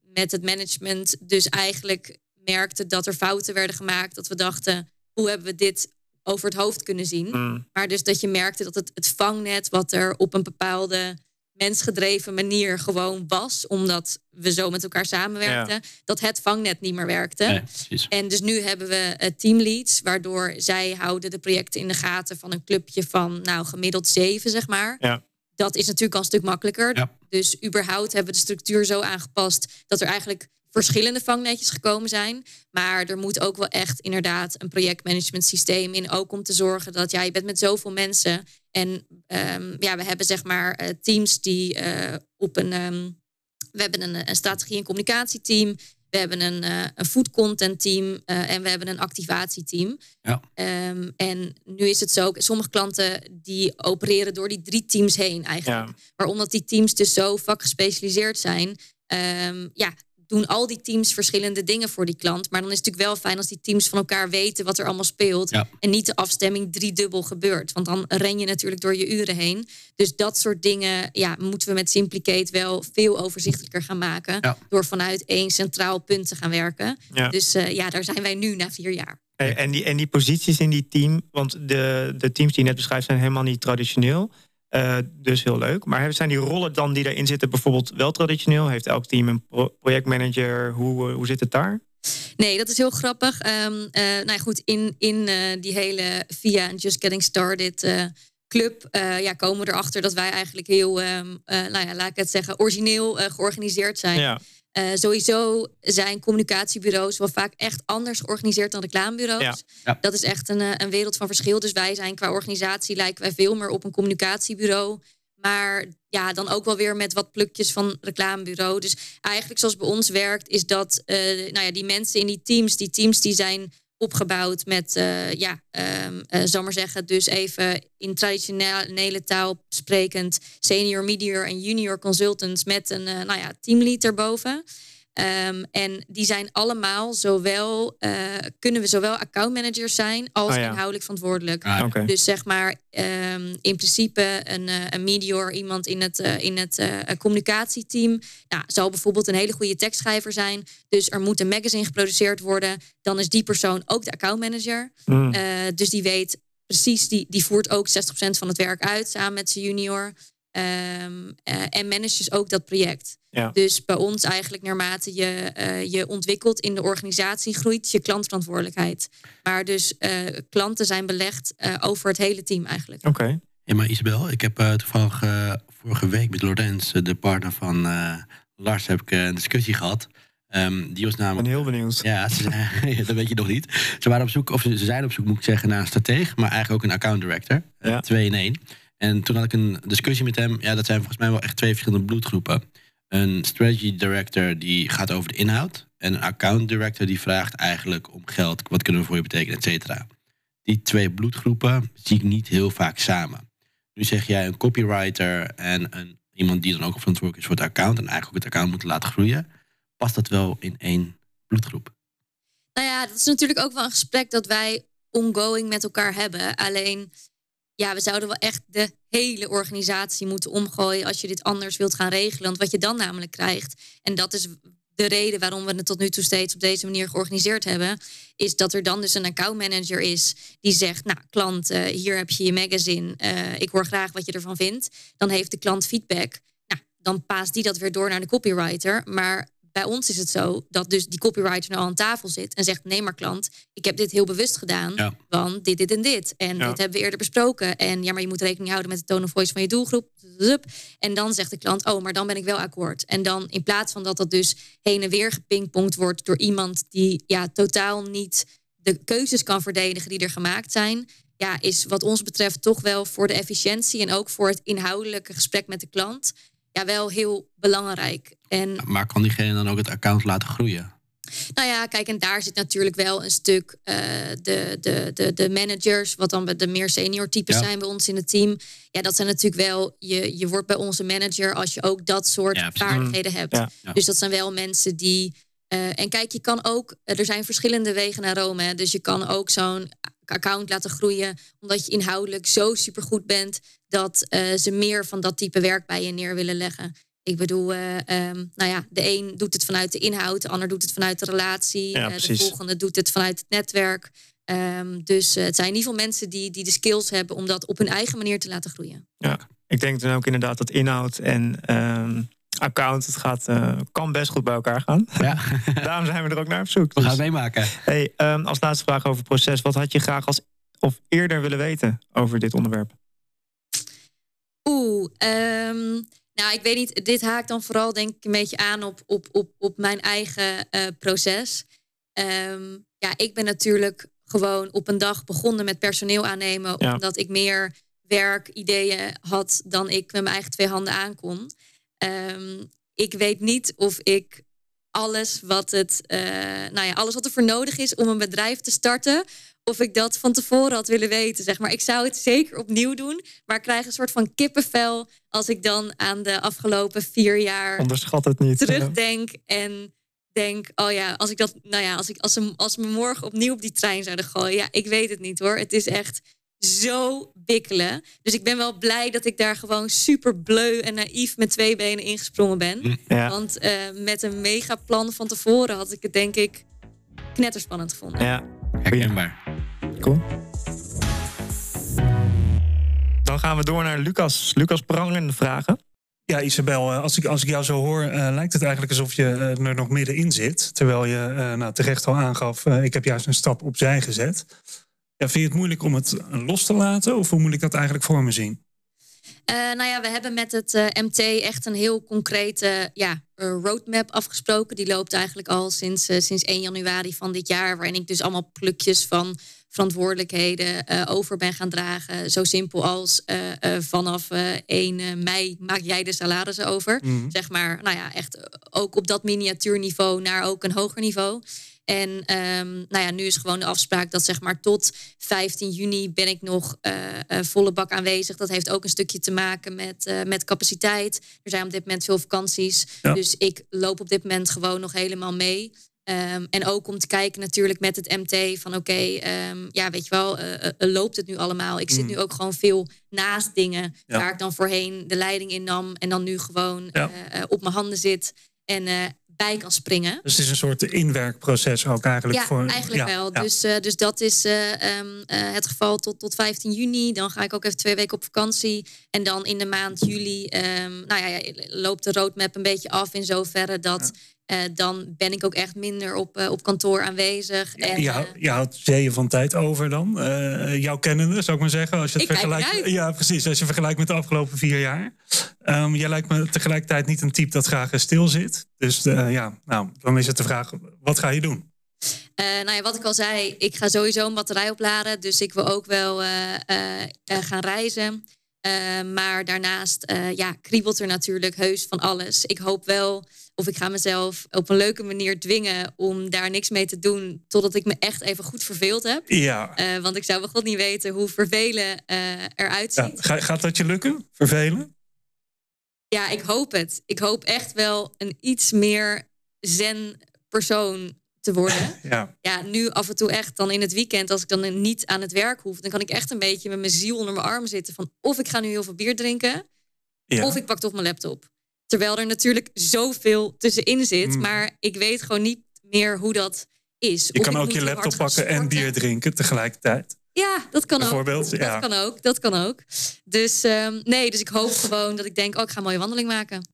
met het management dus eigenlijk merkten dat er fouten werden gemaakt. Dat we dachten, hoe hebben we dit over het hoofd kunnen zien? Mm. Maar dus dat je merkte dat het, het vangnet wat er op een bepaalde mensgedreven manier gewoon was, omdat we zo met elkaar samenwerkten, dat het vangnet niet meer werkte. Nee. En dus nu hebben we eh, teamleads, waardoor zij houden de projecten in de gaten van een clubje van nou gemiddeld zeven, zeg maar. Ja. Dat is natuurlijk al een stuk makkelijker. Ja. Dus überhaupt hebben we de structuur zo aangepast dat er eigenlijk verschillende vangnetjes gekomen zijn. Maar er moet ook wel echt inderdaad een projectmanagement systeem in. Ook om te zorgen dat ja, je bent met zoveel mensen. En ehm, ja, we hebben zeg maar eh, teams die eh, op een. ehm, we hebben een, een strategie- en communicatieteam. We hebben een, eh, een food content team en we hebben een activatieteam. Ja. Ehm, en nu is het zo, sommige klanten die opereren door die drie teams heen eigenlijk. Ja. Maar omdat die teams dus zo vakgespecialiseerd zijn, ja, doen al die teams verschillende dingen voor die klant. Maar dan is het natuurlijk wel fijn als die teams van elkaar weten wat er allemaal speelt. Ja. En niet de afstemming driedubbel gebeurt. Want dan ren je natuurlijk door je uren heen. Dus dat soort dingen ja, moeten we met Simplicate wel veel overzichtelijker gaan maken. Ja. Door vanuit één centraal punt te gaan werken. Ja. Dus eh, ja, daar zijn wij nu na vier jaar. Hey, En die, en die posities in die team, want de, de teams die je net beschrijft zijn helemaal niet traditioneel. Eh, dus heel leuk. Maar zijn die rollen dan die daarin zitten bijvoorbeeld wel traditioneel? Heeft elk team een pro- projectmanager? Hoe, eh, hoe zit het daar? Nee, dat is heel grappig. Ehm, eh, nou ja, goed, in, in die hele via Just Getting Started club ja, komen we erachter dat wij eigenlijk heel, ehm, eh, nou ja, laat ik het zeggen, origineel georganiseerd zijn. Ja, Eh, sowieso zijn communicatiebureaus wel vaak echt anders georganiseerd dan reclamebureaus. Ja. Ja. Dat is echt een, eh, een wereld van verschil. Dus wij zijn qua organisatie lijken wij veel meer op een communicatiebureau. Maar ja, dan ook wel weer met wat plukjes van reclamebureau. Dus eigenlijk zoals bij ons werkt, is dat eh, nou ja, die mensen in die teams, die teams die zijn opgebouwd met, uh, ja, um, uh, zal maar zeggen, dus even in traditionele taal sprekend, senior, medior en junior consultants met een, uh, nou ja, teamlead erboven. Um, en die zijn allemaal zowel, uh, kunnen we zowel accountmanagers zijn als Oh ja. inhoudelijk verantwoordelijk. Ah. Dus zeg maar um, in principe een, uh, een medior, iemand in het, uh, in het uh, communicatieteam. Nou, zal bijvoorbeeld een hele goede tekstschrijver zijn. Dus er moet een magazine geproduceerd worden. Dan is die persoon ook de accountmanager. Mm. Uh, dus die weet precies, die, die voert ook 60% van het werk uit samen met zijn junior. Um, uh, en managt dus ook dat project. Ja. Dus bij ons eigenlijk naarmate je uh, je ontwikkelt in de organisatie, groeit je klantverantwoordelijkheid. Maar dus uh, klanten zijn belegd uh, over het hele team eigenlijk. Oké. Okay. Ja, maar Isabel, ik heb uh, toevallig uh, vorige week met Lorenz, de partner van uh, Lars, heb ik een discussie gehad. Um, die was namelijk. Ik ben heel benieuwd. Ja, ze zijn, dat weet je nog niet. Ze waren op zoek, of ze zijn op zoek, moet ik zeggen, naar een strateeg, maar eigenlijk ook een account director. Ja. Twee in één. En toen had ik een discussie met hem. Ja, dat zijn volgens mij wel echt twee verschillende bloedgroepen. Een strategy director die gaat over de inhoud. En een account director die vraagt eigenlijk om geld. Wat kunnen we voor je betekenen, et cetera. Die twee bloedgroepen zie ik niet heel vaak samen. Nu zeg jij een copywriter en een, iemand die dan ook verantwoordelijk is voor het account. En eigenlijk ook het account moet laten groeien. Past dat wel in één bloedgroep? Nou ja, dat is natuurlijk ook wel een gesprek dat wij ongoing met elkaar hebben. Alleen ja, we zouden wel echt de hele organisatie moeten omgooien als je dit anders wilt gaan regelen. Want wat je dan namelijk krijgt, en dat is de reden waarom we het tot nu toe steeds op deze manier georganiseerd hebben, is dat er dan dus een accountmanager is die zegt, nou klant, uh, hier heb je je magazine, uh, ik hoor graag wat je ervan vindt. Dan heeft de klant feedback. Nou, dan paast die dat weer door naar de copywriter. Maar bij ons is het zo dat dus die copywriter nou aan tafel zit en zegt: Nee, maar klant, ik heb dit heel bewust gedaan, ja. want dit, dit en dit. En Ja. dit hebben we eerder besproken. En ja, maar je moet rekening houden met de tone of voice van je doelgroep. En dan zegt de klant: Oh, maar dan ben ik wel akkoord. En dan in plaats van dat dat dus heen en weer gepingpongd wordt door iemand die ja, totaal niet de keuzes kan verdedigen die er gemaakt zijn. Ja, is wat ons betreft toch wel voor de efficiëntie en ook voor het inhoudelijke gesprek met de klant. Ja, wel heel belangrijk. En Maar kan diegene dan ook het account laten groeien? nou ja, kijk, en daar zit natuurlijk wel een stuk uh, de, de, de, de managers, wat dan de meer senior types Ja. zijn bij ons in het team. Ja, dat zijn natuurlijk wel, je, je wordt bij onze manager als je ook dat soort Ja, vaardigheden hebt. Ja. Ja. Dus dat zijn wel mensen die. uh, en kijk, je kan ook, er zijn verschillende wegen naar Rome. Hè, dus je kan ook zo'n account laten groeien, omdat je inhoudelijk zo supergoed bent dat uh, ze meer van dat type werk bij je neer willen leggen. Ik bedoel, uh, um, nou ja, de een doet het vanuit de inhoud, de ander doet het vanuit de relatie, Ja, uh, de volgende doet het vanuit het netwerk. Um, dus uh, het zijn in ieder geval mensen die, die de skills hebben om dat op hun eigen manier te laten groeien. Ik denk dan ook inderdaad dat inhoud en ehm, account, het gaat, eh, kan best goed bij elkaar gaan. Ja, Daarom zijn we er ook naar op zoek. we gaan Dus, het meemaken. hey, ehm, als laatste vraag over het proces. Wat had je graag als of eerder willen weten over dit onderwerp? Oeh, um, nou, ik weet niet. Dit haakt dan vooral denk ik een beetje aan op, op, op, op mijn eigen uh, proces. Um, ja, ik ben natuurlijk gewoon op een dag begonnen met personeel aannemen, Ja. omdat ik meer werkideeën had dan ik met mijn eigen twee handen aankon. Um, ik weet niet of ik alles wat het, uh, nou ja, alles wat er voor nodig is om een bedrijf te starten, of ik dat van tevoren had willen weten. Zeg maar. Ik zou het zeker opnieuw doen, maar ik krijg een soort van kippenvel als ik dan aan de afgelopen vier jaar Onderschat het niet. terugdenk en denk, oh ja, als ik dat, nou ja, als ik als ze, als ze me morgen opnieuw op die trein zouden gooien, ja, ik weet het niet hoor. Het is echt zo bikkelen. Dus ik ben wel blij dat ik daar gewoon super bleu en naïef met twee benen ingesprongen ben. Ja. Want uh, met een megaplan van tevoren had ik het denk ik knetterspannend gevonden. ja, Herkenbaar. Cool. Dan gaan we door naar Lucas. Lucas, prangende vragen. Ja, Isabel, eh, als ik, als ik jou zo hoor, uh, lijkt het eigenlijk alsof je uh, er nog middenin zit. Terwijl je uh, nou, terecht al aangaf, ik heb juist een stap opzij gezet. Ja, vind je het moeilijk om het los te laten? Of hoe moet ik dat eigenlijk voor me zien? Uh, nou ja, we hebben met het uh, MT echt een heel concrete ja, roadmap afgesproken. Die loopt eigenlijk al sinds, uh, sinds 1 januari van dit jaar. Waarin ik dus allemaal plukjes van verantwoordelijkheden over ben gaan dragen. Zo simpel als vanaf 1 mei maak jij de salarissen over. Mhm. Zeg maar, nou ja, echt ook op dat miniatuurniveau naar ook een hoger niveau. En ehm, nou ja, nu is gewoon de afspraak dat zeg maar tot 15 juni ben ik nog uh, volle bak aanwezig. Dat heeft ook een stukje te maken met, uh, met capaciteit. Er zijn op dit moment veel vakanties. Dus ik loop op dit moment gewoon nog helemaal mee. Um, en ook om te kijken natuurlijk met het MT van oké, okay, um, ja weet je wel, loopt het nu allemaal? Ik zit mm. nu ook gewoon veel naast dingen ja. waar ik dan voorheen de leiding in nam en dan nu gewoon ja. op mijn handen zit. En bij kan springen. Dus het is een soort inwerkproces ook eigenlijk. Ja, voor, eigenlijk wel. Dus, dus dat is um, uh, het geval tot, tot 15 juni. Dan ga ik ook even twee weken op vakantie. En dan in de maand juli nou ja, loopt de roadmap een beetje af in zoverre dat... Uh, dan ben ik ook echt minder op, uh, op kantoor aanwezig. En, je, houdt, je houdt zeeën van tijd over dan. Uh, jouw kennende, zou ik maar zeggen. Als je het vergelijkt. Ja, precies. Als je vergelijkt met de afgelopen vier jaar. Um, jij lijkt me tegelijkertijd niet een type dat graag stil zit. Dus ja, nou, dan is het de vraag: wat ga je doen? nou ja, wat ik al zei, ik ga sowieso een batterij opladen. Dus ik wil ook wel gaan reizen. Maar daarnaast ja, kriebelt er natuurlijk heus van alles. Ik hoop wel of ik ga mezelf op een leuke manier dwingen om daar niks mee te doen. Totdat ik me echt even goed verveeld heb. Ja. Uh, want ik zou wel god niet weten hoe vervelen eruit ziet. Ja, gaat dat je lukken? Vervelen? Ja, ik hoop het. Ik hoop echt wel een iets meer zen persoon te worden. Ja. ja, nu af en toe echt dan in het weekend, als ik dan niet aan het werk hoef, dan kan ik echt een beetje met mijn ziel onder mijn arm zitten. Van of ik ga nu heel veel bier drinken, ja. of ik pak toch mijn laptop. Terwijl er natuurlijk zoveel tussenin zit. Mm. Maar ik weet gewoon niet meer hoe dat is. Je kan ook je laptop pakken en bier drinken tegelijkertijd. Ja, dat kan ook. Bijvoorbeeld, ja. Dat kan ook. Dat kan ook. Dus um, nee, dus ik hoop gewoon dat ik denk, oh, ik ga een mooie wandeling maken.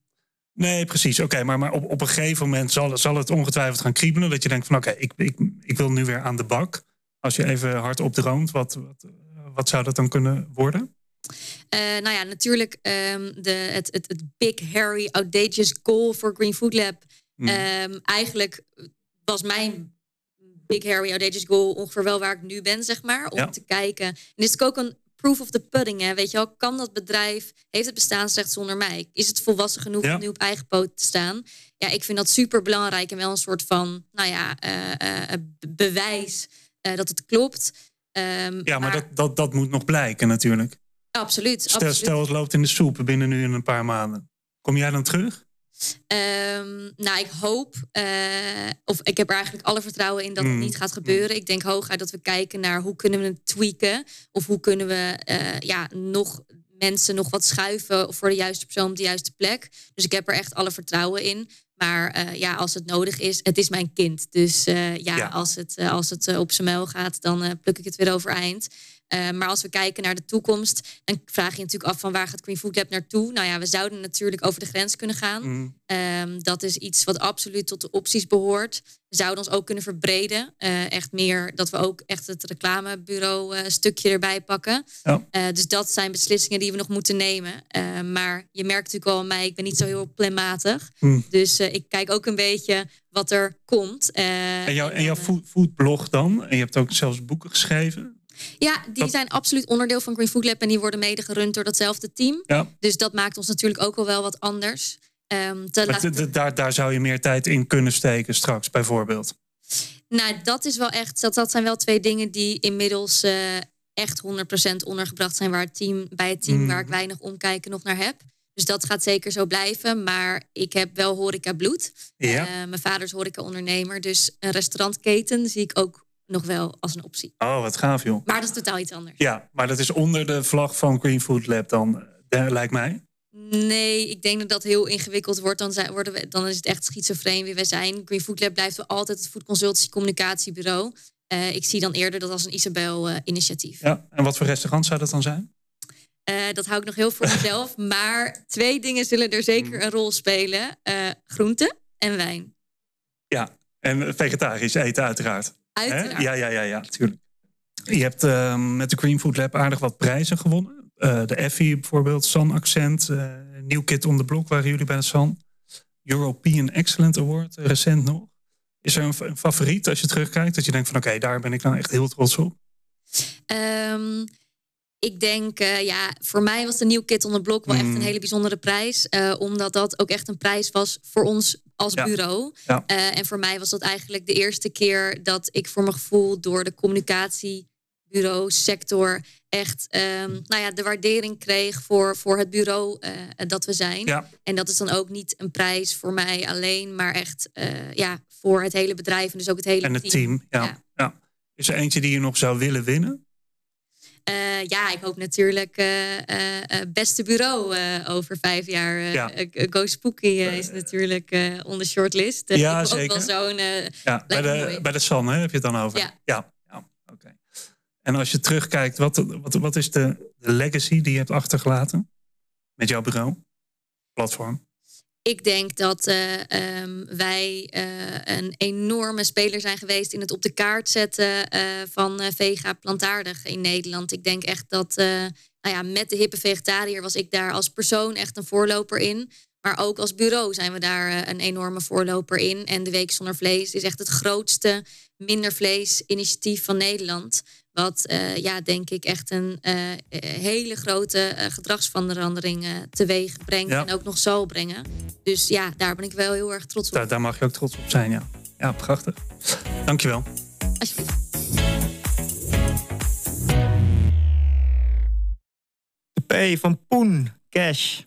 Nee, precies. Oké, maar, maar op, op een gegeven moment zal, zal het ongetwijfeld gaan kriebelen. Dat je denkt van oké, ik, ik, ik wil nu weer aan de bak. Als je even hard opdroomt, wat, wat, wat zou dat dan kunnen worden? Uh, nou ja, natuurlijk um, de, het, het, het big, hairy, audacious goal voor Green Food Lab. Mm. Um, eigenlijk was mijn big, hairy, audacious goal ongeveer wel waar ik nu ben, zeg maar. Om ja. te kijken. En is het ook een proof of the pudding, hè? Weet je wel, kan dat bedrijf, heeft het bestaansrecht zonder mij? Is het volwassen genoeg ja. om nu op eigen poot te staan? Ja, ik vind dat super belangrijk en wel een soort van, nou ja, uh, uh, bewijs dat het klopt. Um, ja, maar, maar dat, dat, dat moet nog blijken natuurlijk. Absoluut. Stel, absoluut. stel het loopt in de soep binnen nu in een paar maanden. Kom jij dan terug? Um, nou, ik hoop, uh, of ik heb er eigenlijk alle vertrouwen in dat mm. het niet gaat gebeuren. Ik denk hooguit dat we kijken naar hoe kunnen we het tweaken. Of hoe kunnen we uh, ja, nog mensen nog wat schuiven voor de juiste persoon op de juiste plek. Dus ik heb er echt alle vertrouwen in. Maar uh, ja, als het nodig is, het is mijn kind. Dus ja, ja, als het, als het op zijn muil gaat, dan pluk ik het weer overeind. Uh, maar als we kijken naar de toekomst, dan vraag je natuurlijk af van waar gaat Green Food Lab naartoe? Nou ja, we zouden natuurlijk over de grens kunnen gaan. Mm. Um, dat is iets wat absoluut tot de opties behoort. We zouden ons ook kunnen verbreden. Uh, echt meer dat we ook echt het reclamebureau uh, stukje erbij pakken. Ja. dus dat zijn beslissingen die we nog moeten nemen. maar je merkt natuurlijk al aan mij, ik ben niet zo heel planmatig. Mm. Dus ik kijk ook een beetje wat er komt. en, jouw, en jouw foodblog dan? En je hebt ook zelfs boeken geschreven. Ja, die zijn absoluut onderdeel van Green Food Lab en die worden mede gerund door datzelfde team. Ja. Dus dat maakt ons natuurlijk ook wel wel wat anders. Um, daar, daar zou je meer tijd in kunnen steken straks, bijvoorbeeld. Nou, dat is wel echt. Dat, dat zijn wel twee dingen die inmiddels uh, echt 100% ondergebracht zijn waar het team, bij het team mm. waar ik weinig omkijken nog naar heb. Dus dat gaat zeker zo blijven. Maar ik heb wel horeca bloed. Ja. Uh, mijn vader is horeca ondernemer. Dus een restaurantketen zie ik ook nog wel als een optie. Oh, wat gaaf joh. Maar dat is totaal iets anders. Ja, maar dat is onder de vlag van Green Food Lab dan, uh, lijkt mij. Nee, ik denk dat dat heel ingewikkeld wordt. Dan, zijn, worden we, dan is het echt schizofreen wie wij zijn. Green Food Lab blijft wel altijd het Food Consultancy Communicatiebureau. Uh, ik zie dan eerder dat als een Isabel-initiatief. Uh, ja, en wat voor restaurant zou dat dan zijn? Uh, dat hou ik nog heel voor mezelf. maar twee dingen zullen er zeker een rol spelen: groente en wijn. Ja, en vegetarisch eten, uiteraard. Uiteraard. Ja, ja, ja, ja, natuurlijk. Je hebt uh, met de Green Food Lab aardig wat prijzen gewonnen. Uh, de Effie bijvoorbeeld, San Accent, uh, New Kid on the Block waren jullie bij de San. European Excellent Award, recent nog. Is er een, een, favoriet als je terugkijkt? Dat je denkt van oké, okay, daar ben ik nou echt heel trots op. Um, Ik denk, ja, voor mij was de New Kid on the Block wel echt een hele bijzondere prijs. omdat dat ook echt een prijs was voor ons als Ja. bureau. Ja. Uh, en voor mij was dat eigenlijk de eerste keer dat ik voor mijn gevoel door de communicatiebureau sector echt um, nou ja, de waardering kreeg voor, voor het bureau uh, dat we zijn. Ja. En dat is dan ook niet een prijs voor mij alleen, maar echt uh, ja, voor het hele bedrijf en dus ook het hele En het team, ja. Ja. ja. Is er eentje die je nog zou willen winnen? Uh, ja, ik hoop natuurlijk uh, uh, beste bureau over vijf jaar. Ja. Go Spooky is natuurlijk on de shortlist. Ja, ik zeker. wel zo'n. ja, bij, de, bij de San hè, heb je het dan over? Ja. ja. ja. Oké. En als je terugkijkt, wat, wat, wat is de, de legacy die je hebt achtergelaten met jouw bureau? Platform. Ik denk dat uh, um, wij uh, een enorme speler zijn geweest in het op de kaart zetten uh, van vega plantaardig in Nederland. Ik denk echt dat, nou ja, met de hippe vegetariër was ik daar als persoon echt een voorloper in. Maar ook als bureau zijn we daar een enorme voorloper in. En de Week Zonder Vlees is echt het grootste minder vlees initiatief van Nederland. Wat uh, ja, denk ik echt een uh, hele grote uh, gedragsverandering teweeg brengt. Ja. En ook nog zal brengen. Dus ja, daar ben ik wel heel erg trots op. Daar, daar mag je ook trots op zijn, ja. Ja, prachtig. Dankjewel. Alsjeblieft. De P van Poen Cash.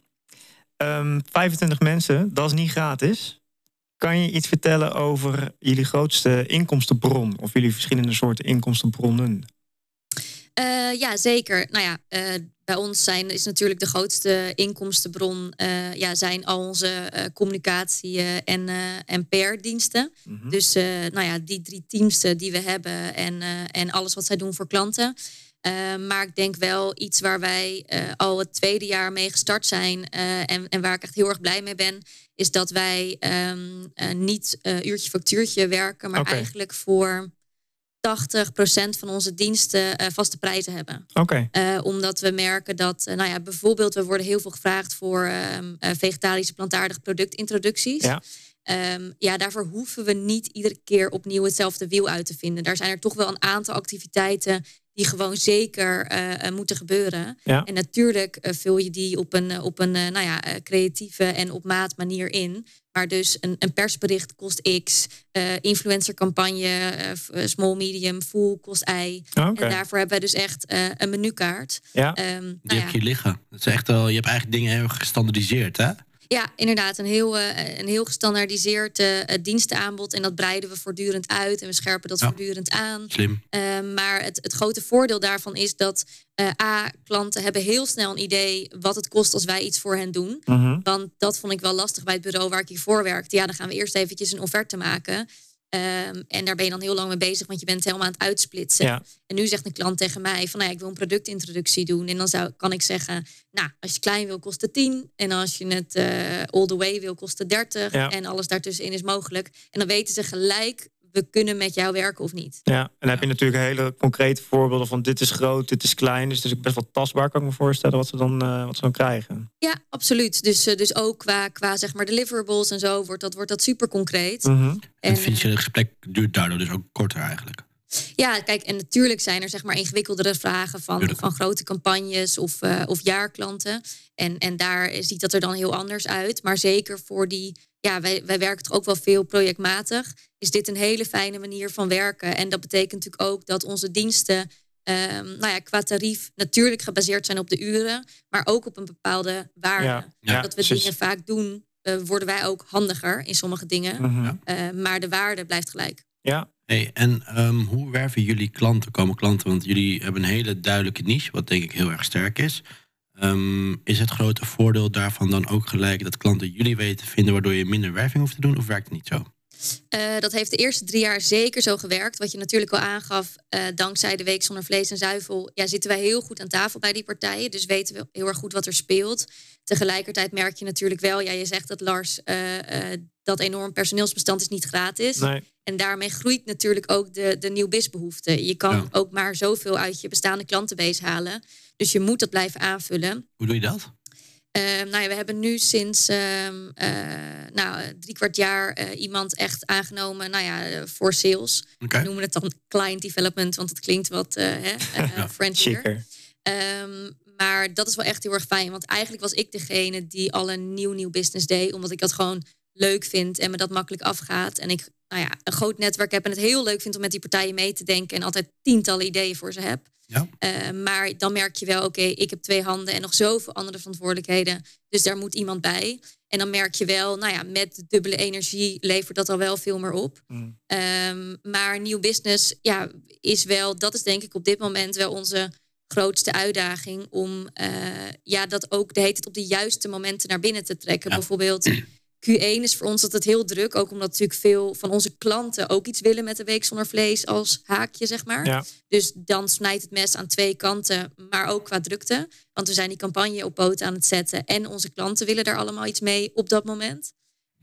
Um, 25 mensen, dat is niet gratis. Kan je iets vertellen over jullie grootste inkomstenbron? Of jullie verschillende soorten inkomstenbronnen? Uh, ja, zeker. Nou ja, uh, bij ons zijn, is natuurlijk de grootste inkomstenbron... Uh, ja, zijn al onze communicatie- en, en PR-diensten. Mm -hmm. Dus nou ja, die drie teams die we hebben en, en alles wat zij doen voor klanten... Maar ik denk wel iets waar wij al het tweede jaar mee gestart zijn. En, en, waar ik echt heel erg blij mee ben. Is dat wij um, niet uurtje factuurtje werken. Maar okay. eigenlijk voor 80% van onze diensten vaste prijzen hebben. Okay. omdat we merken dat, nou ja, bijvoorbeeld, we worden heel veel gevraagd voor um, vegetarische plantaardige productintroducties. Ja. Um, ja, daarvoor hoeven we niet iedere keer opnieuw hetzelfde wiel uit te vinden. Daar zijn er toch wel een aantal activiteiten die gewoon zeker uh, moeten gebeuren. Ja. En natuurlijk uh, vul je die op een, op een uh, nou ja, creatieve en op maat manier in. Maar dus een, een persbericht kost X, influencercampagne, small, medium, full kost Y. Okay. En daarvoor hebben we dus echt een menukaart. Ja. Um, Die nou heb ja. je liggen. Dat is echt wel, je hebt eigenlijk dingen heel gestandardiseerd, hè? Ja, inderdaad. Een heel, uh, een heel gestandaardiseerd uh, dienstenaanbod. En dat breiden we voortdurend uit. En we scherpen dat Ja. voortdurend aan. Slim. Uh, maar het, het grote voordeel daarvan is dat A, klanten hebben heel snel een idee wat het kost als wij iets voor hen doen. -hmm. Want dat vond ik wel lastig bij het bureau waar ik hiervoor werkte. Ja, dan gaan we eerst eventjes een offerte maken. Um, en daar ben je dan heel lang mee bezig, want je bent helemaal aan het uitsplitsen. Ja. En nu zegt een klant tegen mij van, nou ja, ik wil een productintroductie doen. En dan zou, kan ik zeggen, nou, als je klein wil, kost het 10. En als je het uh, all the way wil, kost het 30. Ja. En alles daartussenin is mogelijk. En dan weten ze gelijk, we kunnen met jou werken of niet. Ja, en dan heb je natuurlijk hele concrete voorbeelden van dit is groot, dit is klein. Dus het is ook best wel tastbaar, kan ik me voorstellen, wat ze dan, uh, wat ze dan krijgen. Ja, absoluut. Dus, uh, dus ook qua, qua zeg maar deliverables en zo wordt dat, wordt dat super concreet. Mm -hmm. En het financiële gesprek duurt daardoor dus ook korter eigenlijk. Ja, kijk, en natuurlijk zijn er zeg maar ingewikkeldere vragen van, Tuurlijk. van grote campagnes of, uh, of jaarklanten. En, en daar ziet dat er dan heel anders uit. Maar zeker voor die, ja, wij, wij werken toch ook wel veel projectmatig. Is dit een hele fijne manier van werken. En dat betekent natuurlijk ook dat onze diensten, um, nou ja, qua tarief natuurlijk gebaseerd zijn op de uren. Maar ook op een bepaalde waarde. Ja, ja, dat we precies. dingen vaak doen, uh, worden wij ook handiger in sommige dingen. Mm -hmm. Uh, maar de waarde blijft gelijk. Ja, Hey, en um, hoe werven jullie klanten, komen klanten? Want jullie hebben een hele duidelijke niche, wat denk ik heel erg sterk is. Um, is het grote voordeel daarvan dan ook gelijk dat klanten jullie weten te vinden, waardoor je minder werving hoeft te doen? Of werkt het niet zo? Uh, dat heeft de eerste drie jaar zeker zo gewerkt. Wat je natuurlijk al aangaf, uh, dankzij de Week zonder vlees en zuivel... Ja, zitten wij heel goed aan tafel bij die partijen. Dus weten we heel erg goed wat er speelt. Tegelijkertijd merk je natuurlijk wel... Ja, je zegt dat Lars, uh, dat enorm personeelsbestand is niet gratis. nee. En daarmee groeit natuurlijk ook de, de nieuw behoefte. Je kan Ja. ook maar zoveel uit je bestaande klantenbase halen. Dus je moet dat blijven aanvullen. Hoe doe je dat? Uh, nou ja, we hebben nu sinds um, uh, nou, drie kwart jaar uh, iemand echt aangenomen nou ja, voor sales. Oké. We noemen het dan client development, want het klinkt wat hè, Ja, friendlier. Ehm, maar dat is wel echt heel erg fijn. Want eigenlijk was ik degene die al een nieuw, nieuw business deed. Omdat ik dat gewoon leuk vind en me dat makkelijk afgaat. En ik nou ja, een groot netwerk heb en het heel leuk vind om met die partijen mee te denken. En altijd tientallen ideeën voor ze heb. Ja. Eh, maar dan merk je wel, oké, ik heb twee handen en nog zoveel andere verantwoordelijkheden. Dus daar moet iemand bij. En dan merk je wel, nou ja, met dubbele energie levert dat al wel veel meer op. Mm. Ehm, maar nieuw business, ja, is wel, dat is denk ik op dit moment wel onze grootste uitdaging om uh, ja, dat ook de heet het op de juiste momenten naar binnen te trekken. Ja. Bijvoorbeeld Q1 is voor ons altijd heel druk, ook omdat natuurlijk veel van onze klanten ook iets willen met de week zonder vlees als haakje, zeg maar. Ja. Dus dan snijdt het mes aan twee kanten, maar ook qua drukte. Want we zijn die campagne op poten aan het zetten en onze klanten willen daar allemaal iets mee op dat moment.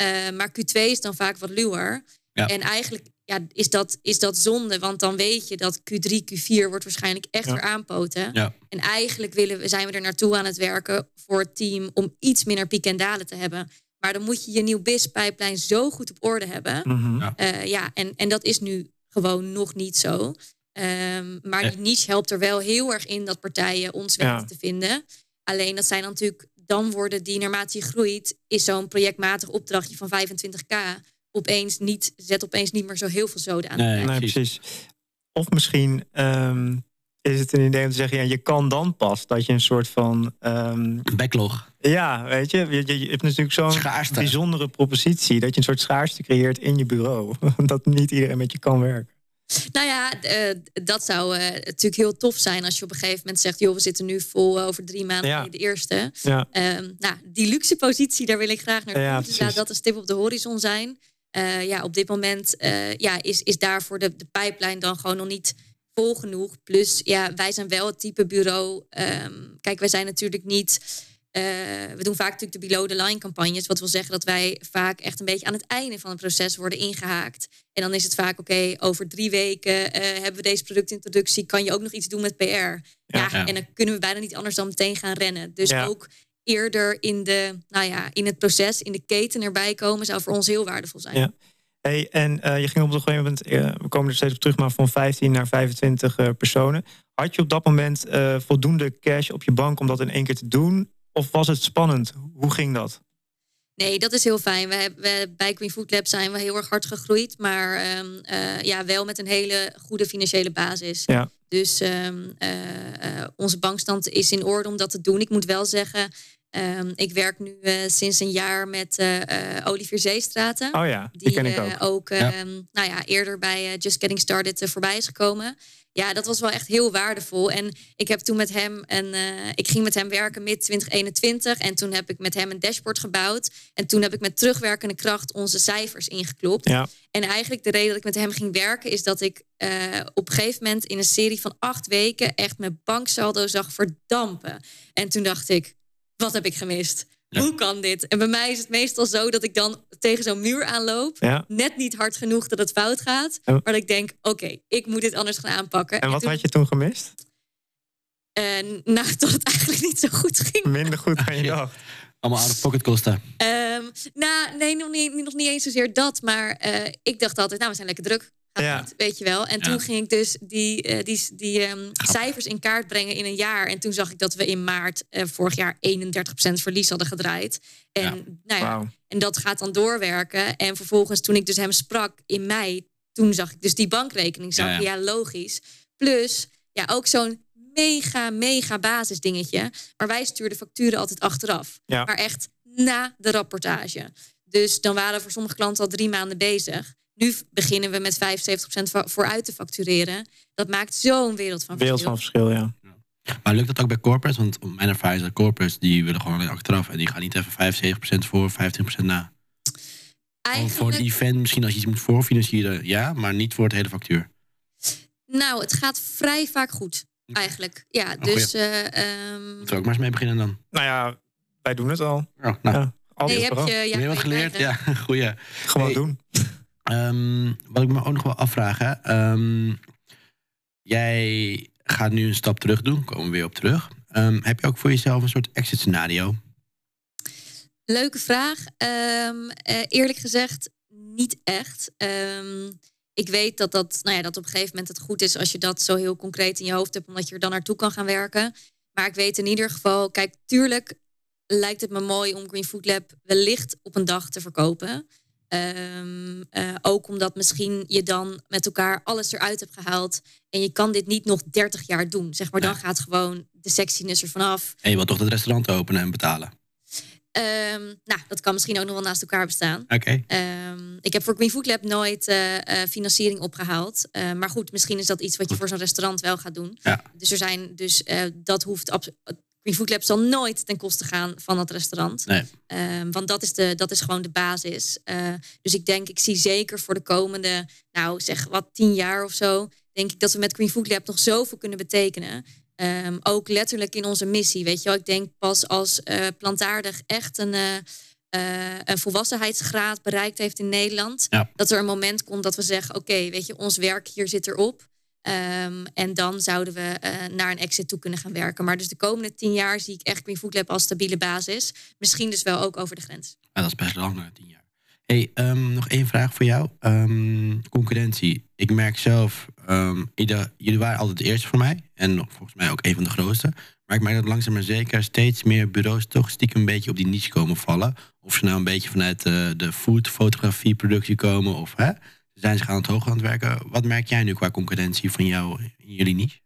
Uh, maar Q2 is dan vaak wat luwer. Ja. En eigenlijk ja, is, dat, is dat zonde, want dan weet je dat Q3, Q4 wordt waarschijnlijk echt Ja. weer aanpoten. Ja. En eigenlijk willen we, zijn we er naartoe aan het werken voor het team om iets minder piek en dalen te hebben. Maar dan moet je je nieuw BIS-pijplijn zo goed op orde hebben. Mhm. Ja. Eh, ja, en, en dat is nu gewoon nog niet zo. Ehm, maar die niche helpt er wel heel erg in dat partijen ons weten Ja. te vinden. Alleen dat zijn dan natuurlijk, dan worden die naarmate je groeit, is zo'n projectmatig opdrachtje van 25k opeens niet, zet opeens niet meer zo heel veel zoden aan. Nee. Nee, precies. precies. Of misschien ehm, is het een idee om te zeggen, ja, je kan dan pas dat je een soort van, ehm, Backlog. ja, weet je, je, hebt natuurlijk zo'n bijzondere propositie dat je een soort schaarste creëert in je bureau, dat niet iedereen met je kan werken. Nou ja, eh, dat zou eh, natuurlijk heel tof zijn als je op een gegeven moment zegt, joh, we zitten nu vol eh, over drie maanden Ja. in de eerste. Ja, Ehm, nou, die luxe positie, daar wil ik graag naar. Ja, dus laat dat een stip op de horizon zijn. Eh, ja, op dit moment eh, ja, is, is daarvoor de, de pijplijn dan gewoon nog niet vol genoeg. Plus, ja, wij zijn wel het type bureau. ehm, kijk, wij zijn natuurlijk niet. eh, we doen vaak natuurlijk de below the line campagnes. Wat wil zeggen dat wij vaak echt een beetje aan het einde van het proces worden ingehaakt. En dan is het vaak, oké, over drie weken eh, hebben we deze productintroductie. Kan je ook nog iets doen met PR? Ja, ja. en dan kunnen we bijna niet anders dan meteen gaan rennen. Dus Ja. ook eerder in, de, nou ja, in het proces, in de keten erbij komen, zou voor ons heel waardevol zijn. Hey, en eh, je ging op een gegeven moment, eh, we komen er steeds op terug, maar van 15 naar 25 eh, personen. Had je op dat moment voldoende cash op je bank om dat in één keer te doen? Of was het spannend? Hoe ging dat? Nee, dat is heel fijn. We hebben, we, bij Green Food Lab zijn we heel erg hard gegroeid, maar ehm, eh, ja, wel met een hele goede financiële basis. Ja. Dus ehm, eh, eh, onze bankstand is in orde om dat te doen. Ik moet wel zeggen, ehm, ik werk nu eh, sinds een jaar met eh eh Olivier Zeestraten. Oh ja, die, die ken ik eh, ook. ook Ja. ehm, nou ja, eerder bij Just Getting Started voorbij is gekomen. Ja, dat was wel echt heel waardevol. En ik heb toen met hem eh, ik ging met hem werken mid 2021. En toen heb ik met hem een dashboard gebouwd. En toen heb ik met terugwerkende kracht onze cijfers ingeklopt. Ja, En eigenlijk de reden dat ik met hem ging werken, is dat ik eh, op een gegeven moment in een serie van acht weken echt mijn banksaldo zag verdampen. En toen dacht ik, wat heb ik gemist? Ja. Hoe kan dit? En bij mij is het meestal zo dat ik dan tegen zo'n muur aanloop. ja. Net niet hard genoeg dat het fout gaat. En- Maar dat ik denk, oké, ik moet dit anders gaan aanpakken. En wat toen, had je toen gemist? En nou, dat het eigenlijk niet zo goed ging. Minder goed dan je dacht. Allemaal out-of-pocket kosten. Ehm, nou, nee, nog niet, nog niet eens zozeer dat. Maar eh, ik dacht altijd, nou, we zijn lekker druk. Ja. goed, weet je wel. En Ja. toen ging ik dus die, eh, die, die ehm, cijfers in kaart brengen in een jaar. En toen zag ik dat we in maart eh, vorig jaar 31% verlies hadden gedraaid. En, Ja. Nou ja, en dat gaat dan doorwerken. En vervolgens, toen ik dus hem sprak in mei, toen zag ik dus die bankrekening. Zag Ja, ik, ja. ja, logisch. Plus, ja, ook zo'n mega, mega basisdingetje. Maar wij stuurden facturen altijd achteraf. Maar echt na de rapportage. Dus dan waren we voor sommige klanten al drie maanden bezig. Nu beginnen we met 75% va- vooruit te factureren. Dat maakt zo'n wereld van Wereld verschil. van verschil, ja. Maar lukt dat ook bij corporates? Want mijn ervaring is dat corporates die willen gewoon alleen achteraf. En die gaan niet even 75% voor, 25% na. Gewoon voor Eigenlijk, event, misschien als je iets moet voorfinancieren, ja. Maar niet voor het hele factuur. nou, het gaat vrij vaak goed. Eigenlijk, ja. Dus, eh, ehm, Moeten we ook maar eens mee beginnen dan. Nou ja, wij doen het al. Oh, nou, Ja, nee, heb je, ja, heb je wat geleerd? Ja, goeie. Gewoon Hey. doen. Ehm, wat ik me ook nog wel afvraag, hè. Ehm, jij gaat nu een stap terug doen, komen we weer op terug. Ehm, heb je ook voor jezelf een soort exit scenario? Leuke vraag. Eh, eerlijk gezegd, niet echt. Ik weet dat, dat, nou ja, dat op een gegeven moment het goed is als je dat zo heel concreet in je hoofd hebt, omdat je er dan naartoe kan gaan werken. Maar ik weet in ieder geval, kijk, tuurlijk lijkt het me mooi om Green Food Lab wellicht op een dag te verkopen. Ehm, eh, ook omdat misschien je dan met elkaar alles eruit hebt gehaald. En je kan dit niet nog 30 jaar doen. Zeg maar, dan gaat gewoon de sexiness er vanaf. En je wilt toch het restaurant openen en betalen? Ehm, nou, dat kan misschien ook nog wel naast elkaar bestaan. Oké. Ehm, ik heb voor Green Food Lab nooit eh, eh, financiering opgehaald. Eh, maar goed, misschien is dat iets wat je voor zo'n restaurant wel gaat doen. Ja. Dus er zijn, dus dat hoeft Green Food Lab zal nooit ten koste gaan van dat restaurant. Nee. Ehm, want dat is, de, dat is gewoon de basis. Eh, dus ik denk, ik zie zeker voor de komende, nou zeg wat, tien jaar of zo, denk ik dat we met Green Food Lab nog zoveel kunnen betekenen. Ehm, ook letterlijk in onze missie. Weet je wel, ik denk pas als eh, plantaardig echt een, eh, een volwassenheidsgraad bereikt heeft in Nederland, Ja. dat er een moment komt dat we zeggen: Oké, weet je, ons werk hier zit erop. Ehm, en dan zouden we eh, naar een exit toe kunnen gaan werken. Maar dus de komende tien jaar zie ik echt Green Food Lab als stabiele basis. Misschien dus wel ook over de grens. Dat is best lang, na tien jaar. Hey, ehm, nog één vraag voor jou. Ehm, concurrentie. Ik merk zelf, jullie waren altijd de eerste voor mij. En volgens mij ook een van de grootste. Maar ik merk dat langzaam maar zeker steeds meer bureaus toch stiekem een beetje op die niche komen vallen. Of ze nou een beetje vanuit eh, de food, fotografie, productie komen. Of hè, zijn ze aan het hoog aan het werken. Wat merk jij nu qua concurrentie van jou in jullie niche?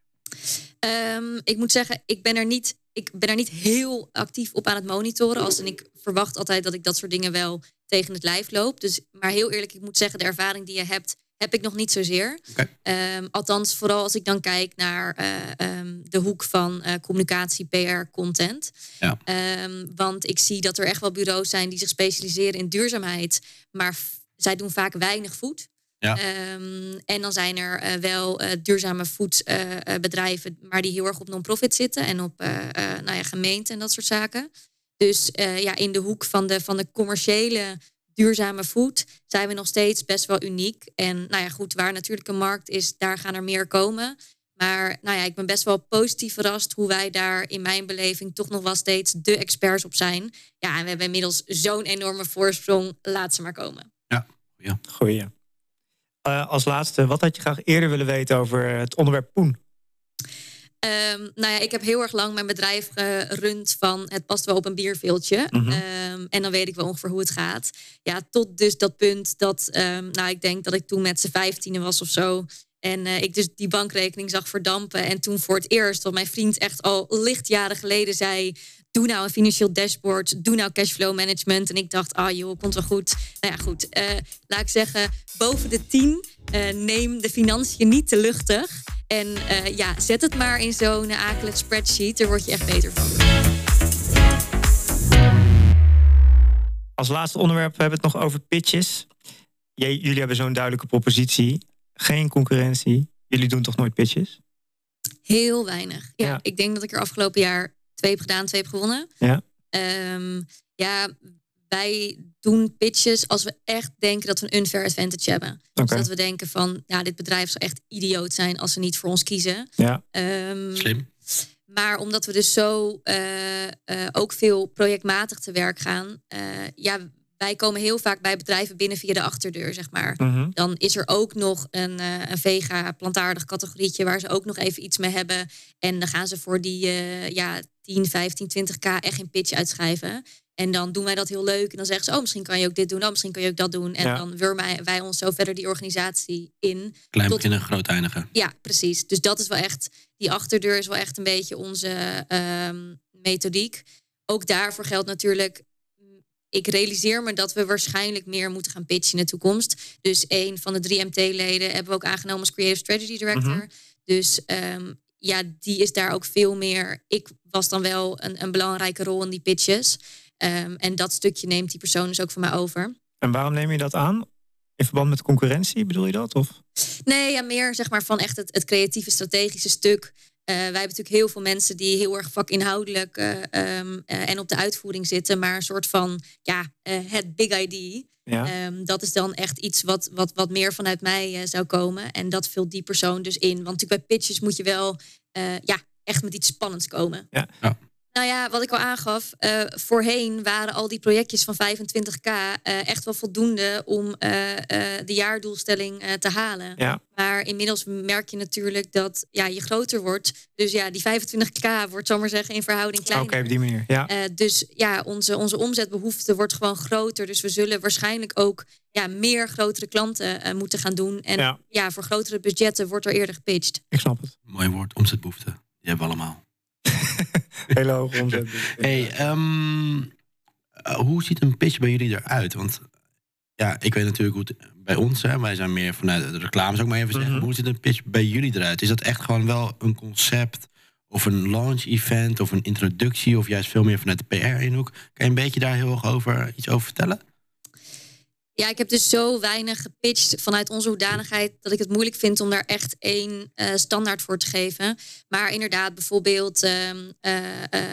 Ehm, ik moet zeggen, ik ben er niet. Ik ben er niet heel actief op aan het monitoren. Als en ik verwacht altijd dat ik dat soort dingen wel tegen het lijf loop. Dus, maar heel eerlijk, ik moet zeggen, de ervaring die je hebt, heb ik nog niet zozeer. Ehm, althans, vooral als ik dan kijk naar eh, ehm, de hoek van eh, communicatie, PR, content. Ja. Want ik zie dat er echt wel bureaus zijn die zich specialiseren in duurzaamheid. Maar zij doen vaak weinig food. Ja. Ehm, en dan zijn er eh, wel eh, duurzame foodbedrijven, maar die heel erg op non-profit zitten en op eh eh, nou ja, gemeenten en dat soort zaken. Dus eh, ja, in de hoek van de, van de commerciële duurzame food zijn we nog steeds best wel uniek. En nou ja, goed, waar natuurlijk een markt is, daar gaan er meer komen. Maar nou ja, ik ben best wel positief verrast hoe wij daar in mijn beleving toch nog wel steeds de experts op zijn. Ja, en we hebben inmiddels zo'n enorme voorsprong. Laat ze maar komen. Goeie. Eh, als laatste, wat had je graag eerder willen weten over het onderwerp poen? Ehm, nou ja, ik heb heel erg lang mijn bedrijf gerund van het past wel op een bierveeltje. Mhm. Ehm, en dan weet ik wel ongeveer hoe het gaat. Ja, tot dus dat punt dat, ehm, nou ik denk dat ik toen met z'n vijftienen was of zo. En eh, ik dus die bankrekening zag verdampen. En toen voor het eerst, wat mijn vriend echt al lichtjaren geleden zei... Doe nou een financieel dashboard, doe nou cashflow management. En ik dacht, ah joh, komt wel goed. Nou ja, goed. eh, laat ik zeggen, boven de 10 eh, neem de financiën niet te luchtig. En eh, ja, zet het maar in zo'n akelig spreadsheet. Daar word je echt beter van. Als laatste onderwerp hebben we het nog over pitches. Jij- jullie hebben zo'n duidelijke propositie. Geen concurrentie. Jullie doen toch nooit pitches? Heel weinig. Ja, Ja. Ik denk dat ik er afgelopen jaar twee heb gedaan, twee heb gewonnen. Ja. Ehm, ja, wij doen pitches als we echt denken dat we een unfair advantage hebben. Dus dat we denken van, ja, dit bedrijf zou echt idioot zijn als ze niet voor ons kiezen. Ja. Ehm, Slim. Maar omdat we dus zo eh, eh, ook veel projectmatig te werk gaan, eh, ja, wij komen heel vaak bij bedrijven binnen via de achterdeur, zeg maar. Mhm. Dan is er ook nog een, eh, een vega plantaardig categorietje waar ze ook nog even iets mee hebben. En dan gaan ze voor die eh, ja, 10, 15, 20k echt een pitch uitschrijven. En dan doen wij dat heel leuk. En dan zeggen ze, oh, misschien kan je ook dit doen. Oh, misschien kan je ook dat doen. En Ja. dan wurmen wij ons zo verder die organisatie in. Klein Tot- beginnen, groot eindigen. Ja, precies. Dus dat is wel echt, die achterdeur is wel echt een beetje onze ehm, methodiek. Ook daarvoor geldt natuurlijk, ik realiseer me dat we waarschijnlijk meer moeten gaan pitchen in de toekomst. Dus een van de drie MT-leden hebben we ook aangenomen als Creative Strategy Director. Mhm. Dus ehm, ja, die is daar ook veel meer. Ik was dan wel een, een belangrijke rol in die pitches. Ehm, en dat stukje neemt die persoon dus ook van mij over. En waarom neem je dat aan? In verband met concurrentie, bedoel je dat? Of? Nee, ja, meer zeg maar van echt het, het creatieve, strategische stuk. Eh, wij hebben natuurlijk heel veel mensen die heel erg vakinhoudelijk eh, en op de uitvoering zitten, maar een soort van ja, het big idea. Ja. Ehm, dat is dan echt iets wat, wat, wat meer vanuit mij eh, zou komen. En dat vult die persoon dus in. Want natuurlijk bij pitches moet je wel eh, ja, echt met iets spannends komen. Ja. Ja. Nou ja, wat ik al aangaf, uh, voorheen waren al die projectjes van 25k uh, echt wel voldoende om uh, de jaardoelstelling te halen. Ja. Maar inmiddels merk je natuurlijk dat ja, je groter wordt. Dus ja, die 25k wordt, zomaar zeggen, in verhouding kleiner. Oké, okay, op die manier. Ja. dus ja, onze, onze omzetbehoefte wordt gewoon groter. Dus we zullen waarschijnlijk ook ja, meer grotere klanten moeten gaan doen. En ja. ja, voor grotere budgetten wordt er eerder gepitcht. Ik snap het. Mooi woord, omzetbehoefte. Die hebben we allemaal. Hele hoge omzet. Hey, um, hoe ziet een pitch bij jullie eruit? Want ja, ik weet natuurlijk hoe het bij ons, hè, wij zijn meer vanuit de reclame, zou ik maar even zeggen. Mm Hoe ziet een pitch bij jullie eruit? Is dat echt gewoon wel een concept of een launch event of een introductie of juist veel meer vanuit de PR-inhoek? Kan je een beetje daar heel erg over iets over vertellen? Ja, ik heb dus zo weinig gepitcht vanuit onze hoedanigheid dat ik het moeilijk vind om daar echt één uh, standaard voor te geven. Maar inderdaad, bijvoorbeeld, uh, uh,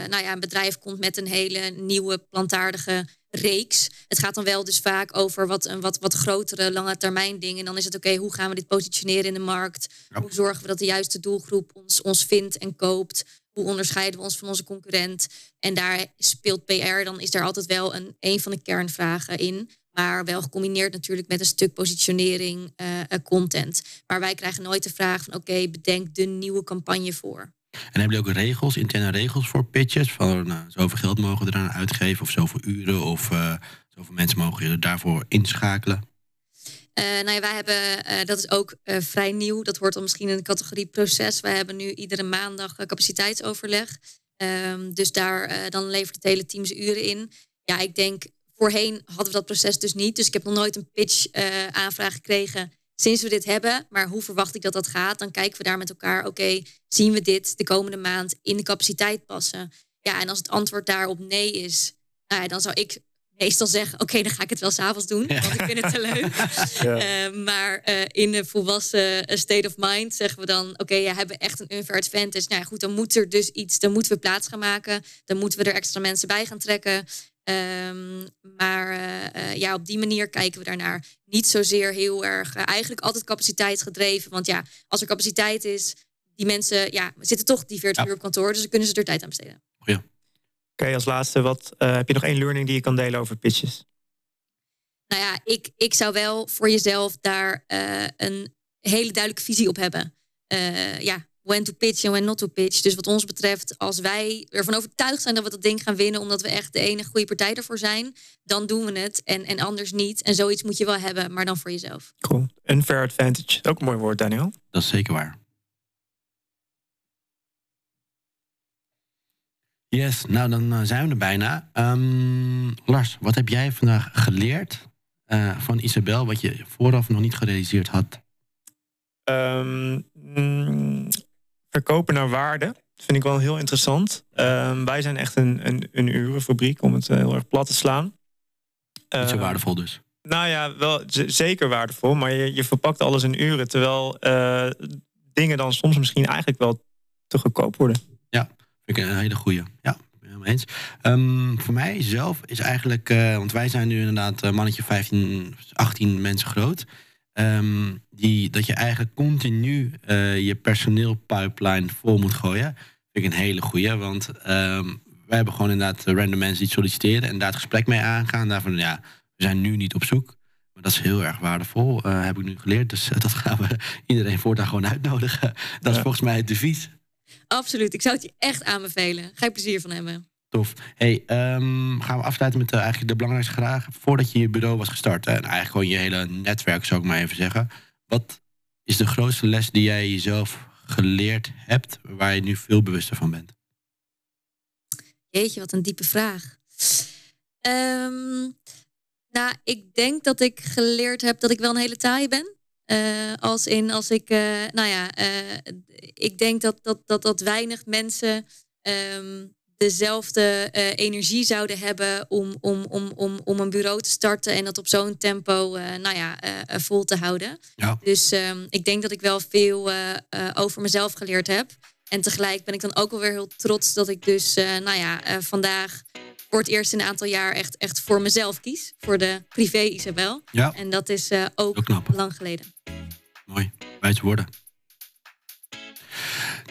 nou ja, een bedrijf komt met een hele nieuwe plantaardige reeks. Het gaat dan wel dus vaak over wat, een wat, wat grotere lange termijn dingen. En dan is het oké, hoe gaan we dit positioneren in de markt? Hoe zorgen we dat de juiste doelgroep ons, ons vindt en koopt? Hoe onderscheiden we ons van onze concurrent? En daar speelt PR, dan is daar altijd wel een, een van de kernvragen in. Maar wel gecombineerd natuurlijk met een stuk positionering, uh, content. Maar wij krijgen nooit de vraag van oké, bedenk de nieuwe campagne voor. En hebben jullie ook regels, interne regels voor pitches? Van nou, zoveel geld mogen we eraan uitgeven, of zoveel uren, of uh, zoveel mensen mogen je daarvoor inschakelen? Uh, nou ja, wij hebben, uh, dat is ook uh, vrij nieuw. Dat hoort dan misschien in de categorie proces. Wij hebben nu iedere maandag capaciteitsoverleg. Um, dus daar dan levert het hele team zijn uren in. Ja, ik denk Voorheen hadden we dat proces dus niet. Dus ik heb nog nooit een pitch uh, aanvraag gekregen sinds we dit hebben. Maar hoe verwacht ik dat dat gaat? Dan kijken we daar met elkaar. Oké, zien we dit de komende maand in de capaciteit passen? Ja, en als het antwoord daarop nee is, nou ja, dan zou ik meestal zeggen: Oké, dan ga ik het wel s'avonds doen, want ik vind het te leuk. Ja. Uh, maar uh, in de volwassen state of mind zeggen we dan: Oké, okay, ja, hebben echt een unfair advantage. Nou ja, goed, dan moet er dus iets, dan moeten we plaats gaan maken. Dan moeten we er extra mensen bij gaan trekken. Um, maar uh, ja, op die manier kijken we daarnaar. Niet zozeer heel erg, uh, eigenlijk altijd capaciteitsgedreven. Want ja, als er capaciteit is, die mensen ja, zitten toch die 40 ja. uur op kantoor, dus dan kunnen ze er tijd aan besteden. Ja. Oké, okay, als laatste, wat, heb je nog één learning die je kan delen over pitches? Nou ja, ik, ik zou wel voor jezelf daar een hele duidelijke visie op hebben. ja, when to pitch en when not to pitch. Dus wat ons betreft, als wij ervan overtuigd zijn dat we dat ding gaan winnen, omdat we echt de enige goede partij ervoor zijn, dan doen we het en, en anders niet. En zoiets moet je wel hebben, maar dan voor jezelf. Cool. Unfair advantage. Ook een mooi woord, Daniel. Dat is zeker waar. Yes, nou dan eh, zijn we er bijna. Um, Lars, wat heb jij vandaag geleerd uh, van Isabel, wat je vooraf nog niet gerealiseerd had? Um, verkopen naar waarde. Dat vind ik wel heel interessant. Um, wij zijn echt een, een, een urenfabriek, om het heel erg plat te slaan. Niet zo uh, waardevol dus? Nou ja, wel zeker waardevol. Maar je, je verpakt alles in uren. Terwijl uh, dingen dan soms misschien eigenlijk wel te goedkoop worden. Ja, vind ik een hele goede. Ja, eens. Um, voor mij zelf is eigenlijk, uh, want wij zijn nu inderdaad uh, mannetje 15, 18 mensen groot. Um, die, dat je eigenlijk continu uh, je personeelpipeline vol moet gooien. Vind ik een hele goeie. Want um, wij hebben gewoon inderdaad random mensen die solliciteren en daar het gesprek mee aangaan. Daarvan, ja, we zijn nu niet op zoek. Maar dat is heel erg waardevol, uh, heb ik nu geleerd. Dus uh, dat gaan we iedereen voortaan gewoon uitnodigen. Dat ja. is volgens mij het devies. Absoluut, ik zou het je echt aanbevelen. Ga je plezier van hebben. Tof. Hey, um, gaan we afsluiten met uh, eigenlijk de belangrijkste vraag. Voordat je je bureau was gestart, hè, en eigenlijk gewoon je hele netwerk, zou ik maar even zeggen. Wat is de grootste les die jij jezelf geleerd hebt, waar je nu veel bewuster van bent? Jeetje, wat een diepe vraag. Um, nou, ik denk dat ik geleerd heb dat ik wel een hele taaie ben. Uh, als in, als ik, uh, nou ja, uh, ik denk dat, dat, dat, dat weinig mensen um, dezelfde uh, energie zouden hebben om, om, om, om, om een bureau te starten en dat op zo'n tempo uh, nou ja, uh, vol te houden. Ja. Dus um, ik denk dat ik wel veel over mezelf geleerd heb. En tegelijk ben ik dan ook wel weer heel trots dat ik dus nou ja, vandaag voor het eerst in een aantal jaar echt, echt voor mezelf kies. Voor de privé Isabel. Ja. En dat is ook lang geleden. Mooi, wijs worden.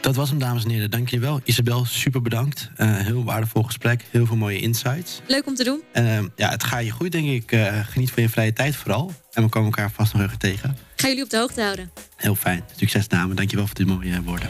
Dat was hem, dames en heren. Dank je wel. Isabel, super bedankt. Uh, heel waardevol gesprek. Heel veel mooie insights. Leuk om te doen. En uh, ja, het gaat je goed, denk ik. Uh, geniet van je vrije tijd vooral. En we komen elkaar vast nog even tegen. Ik ga jullie op de hoogte houden. Heel fijn. Succes, dame. Dank je wel voor dit mooie woorden.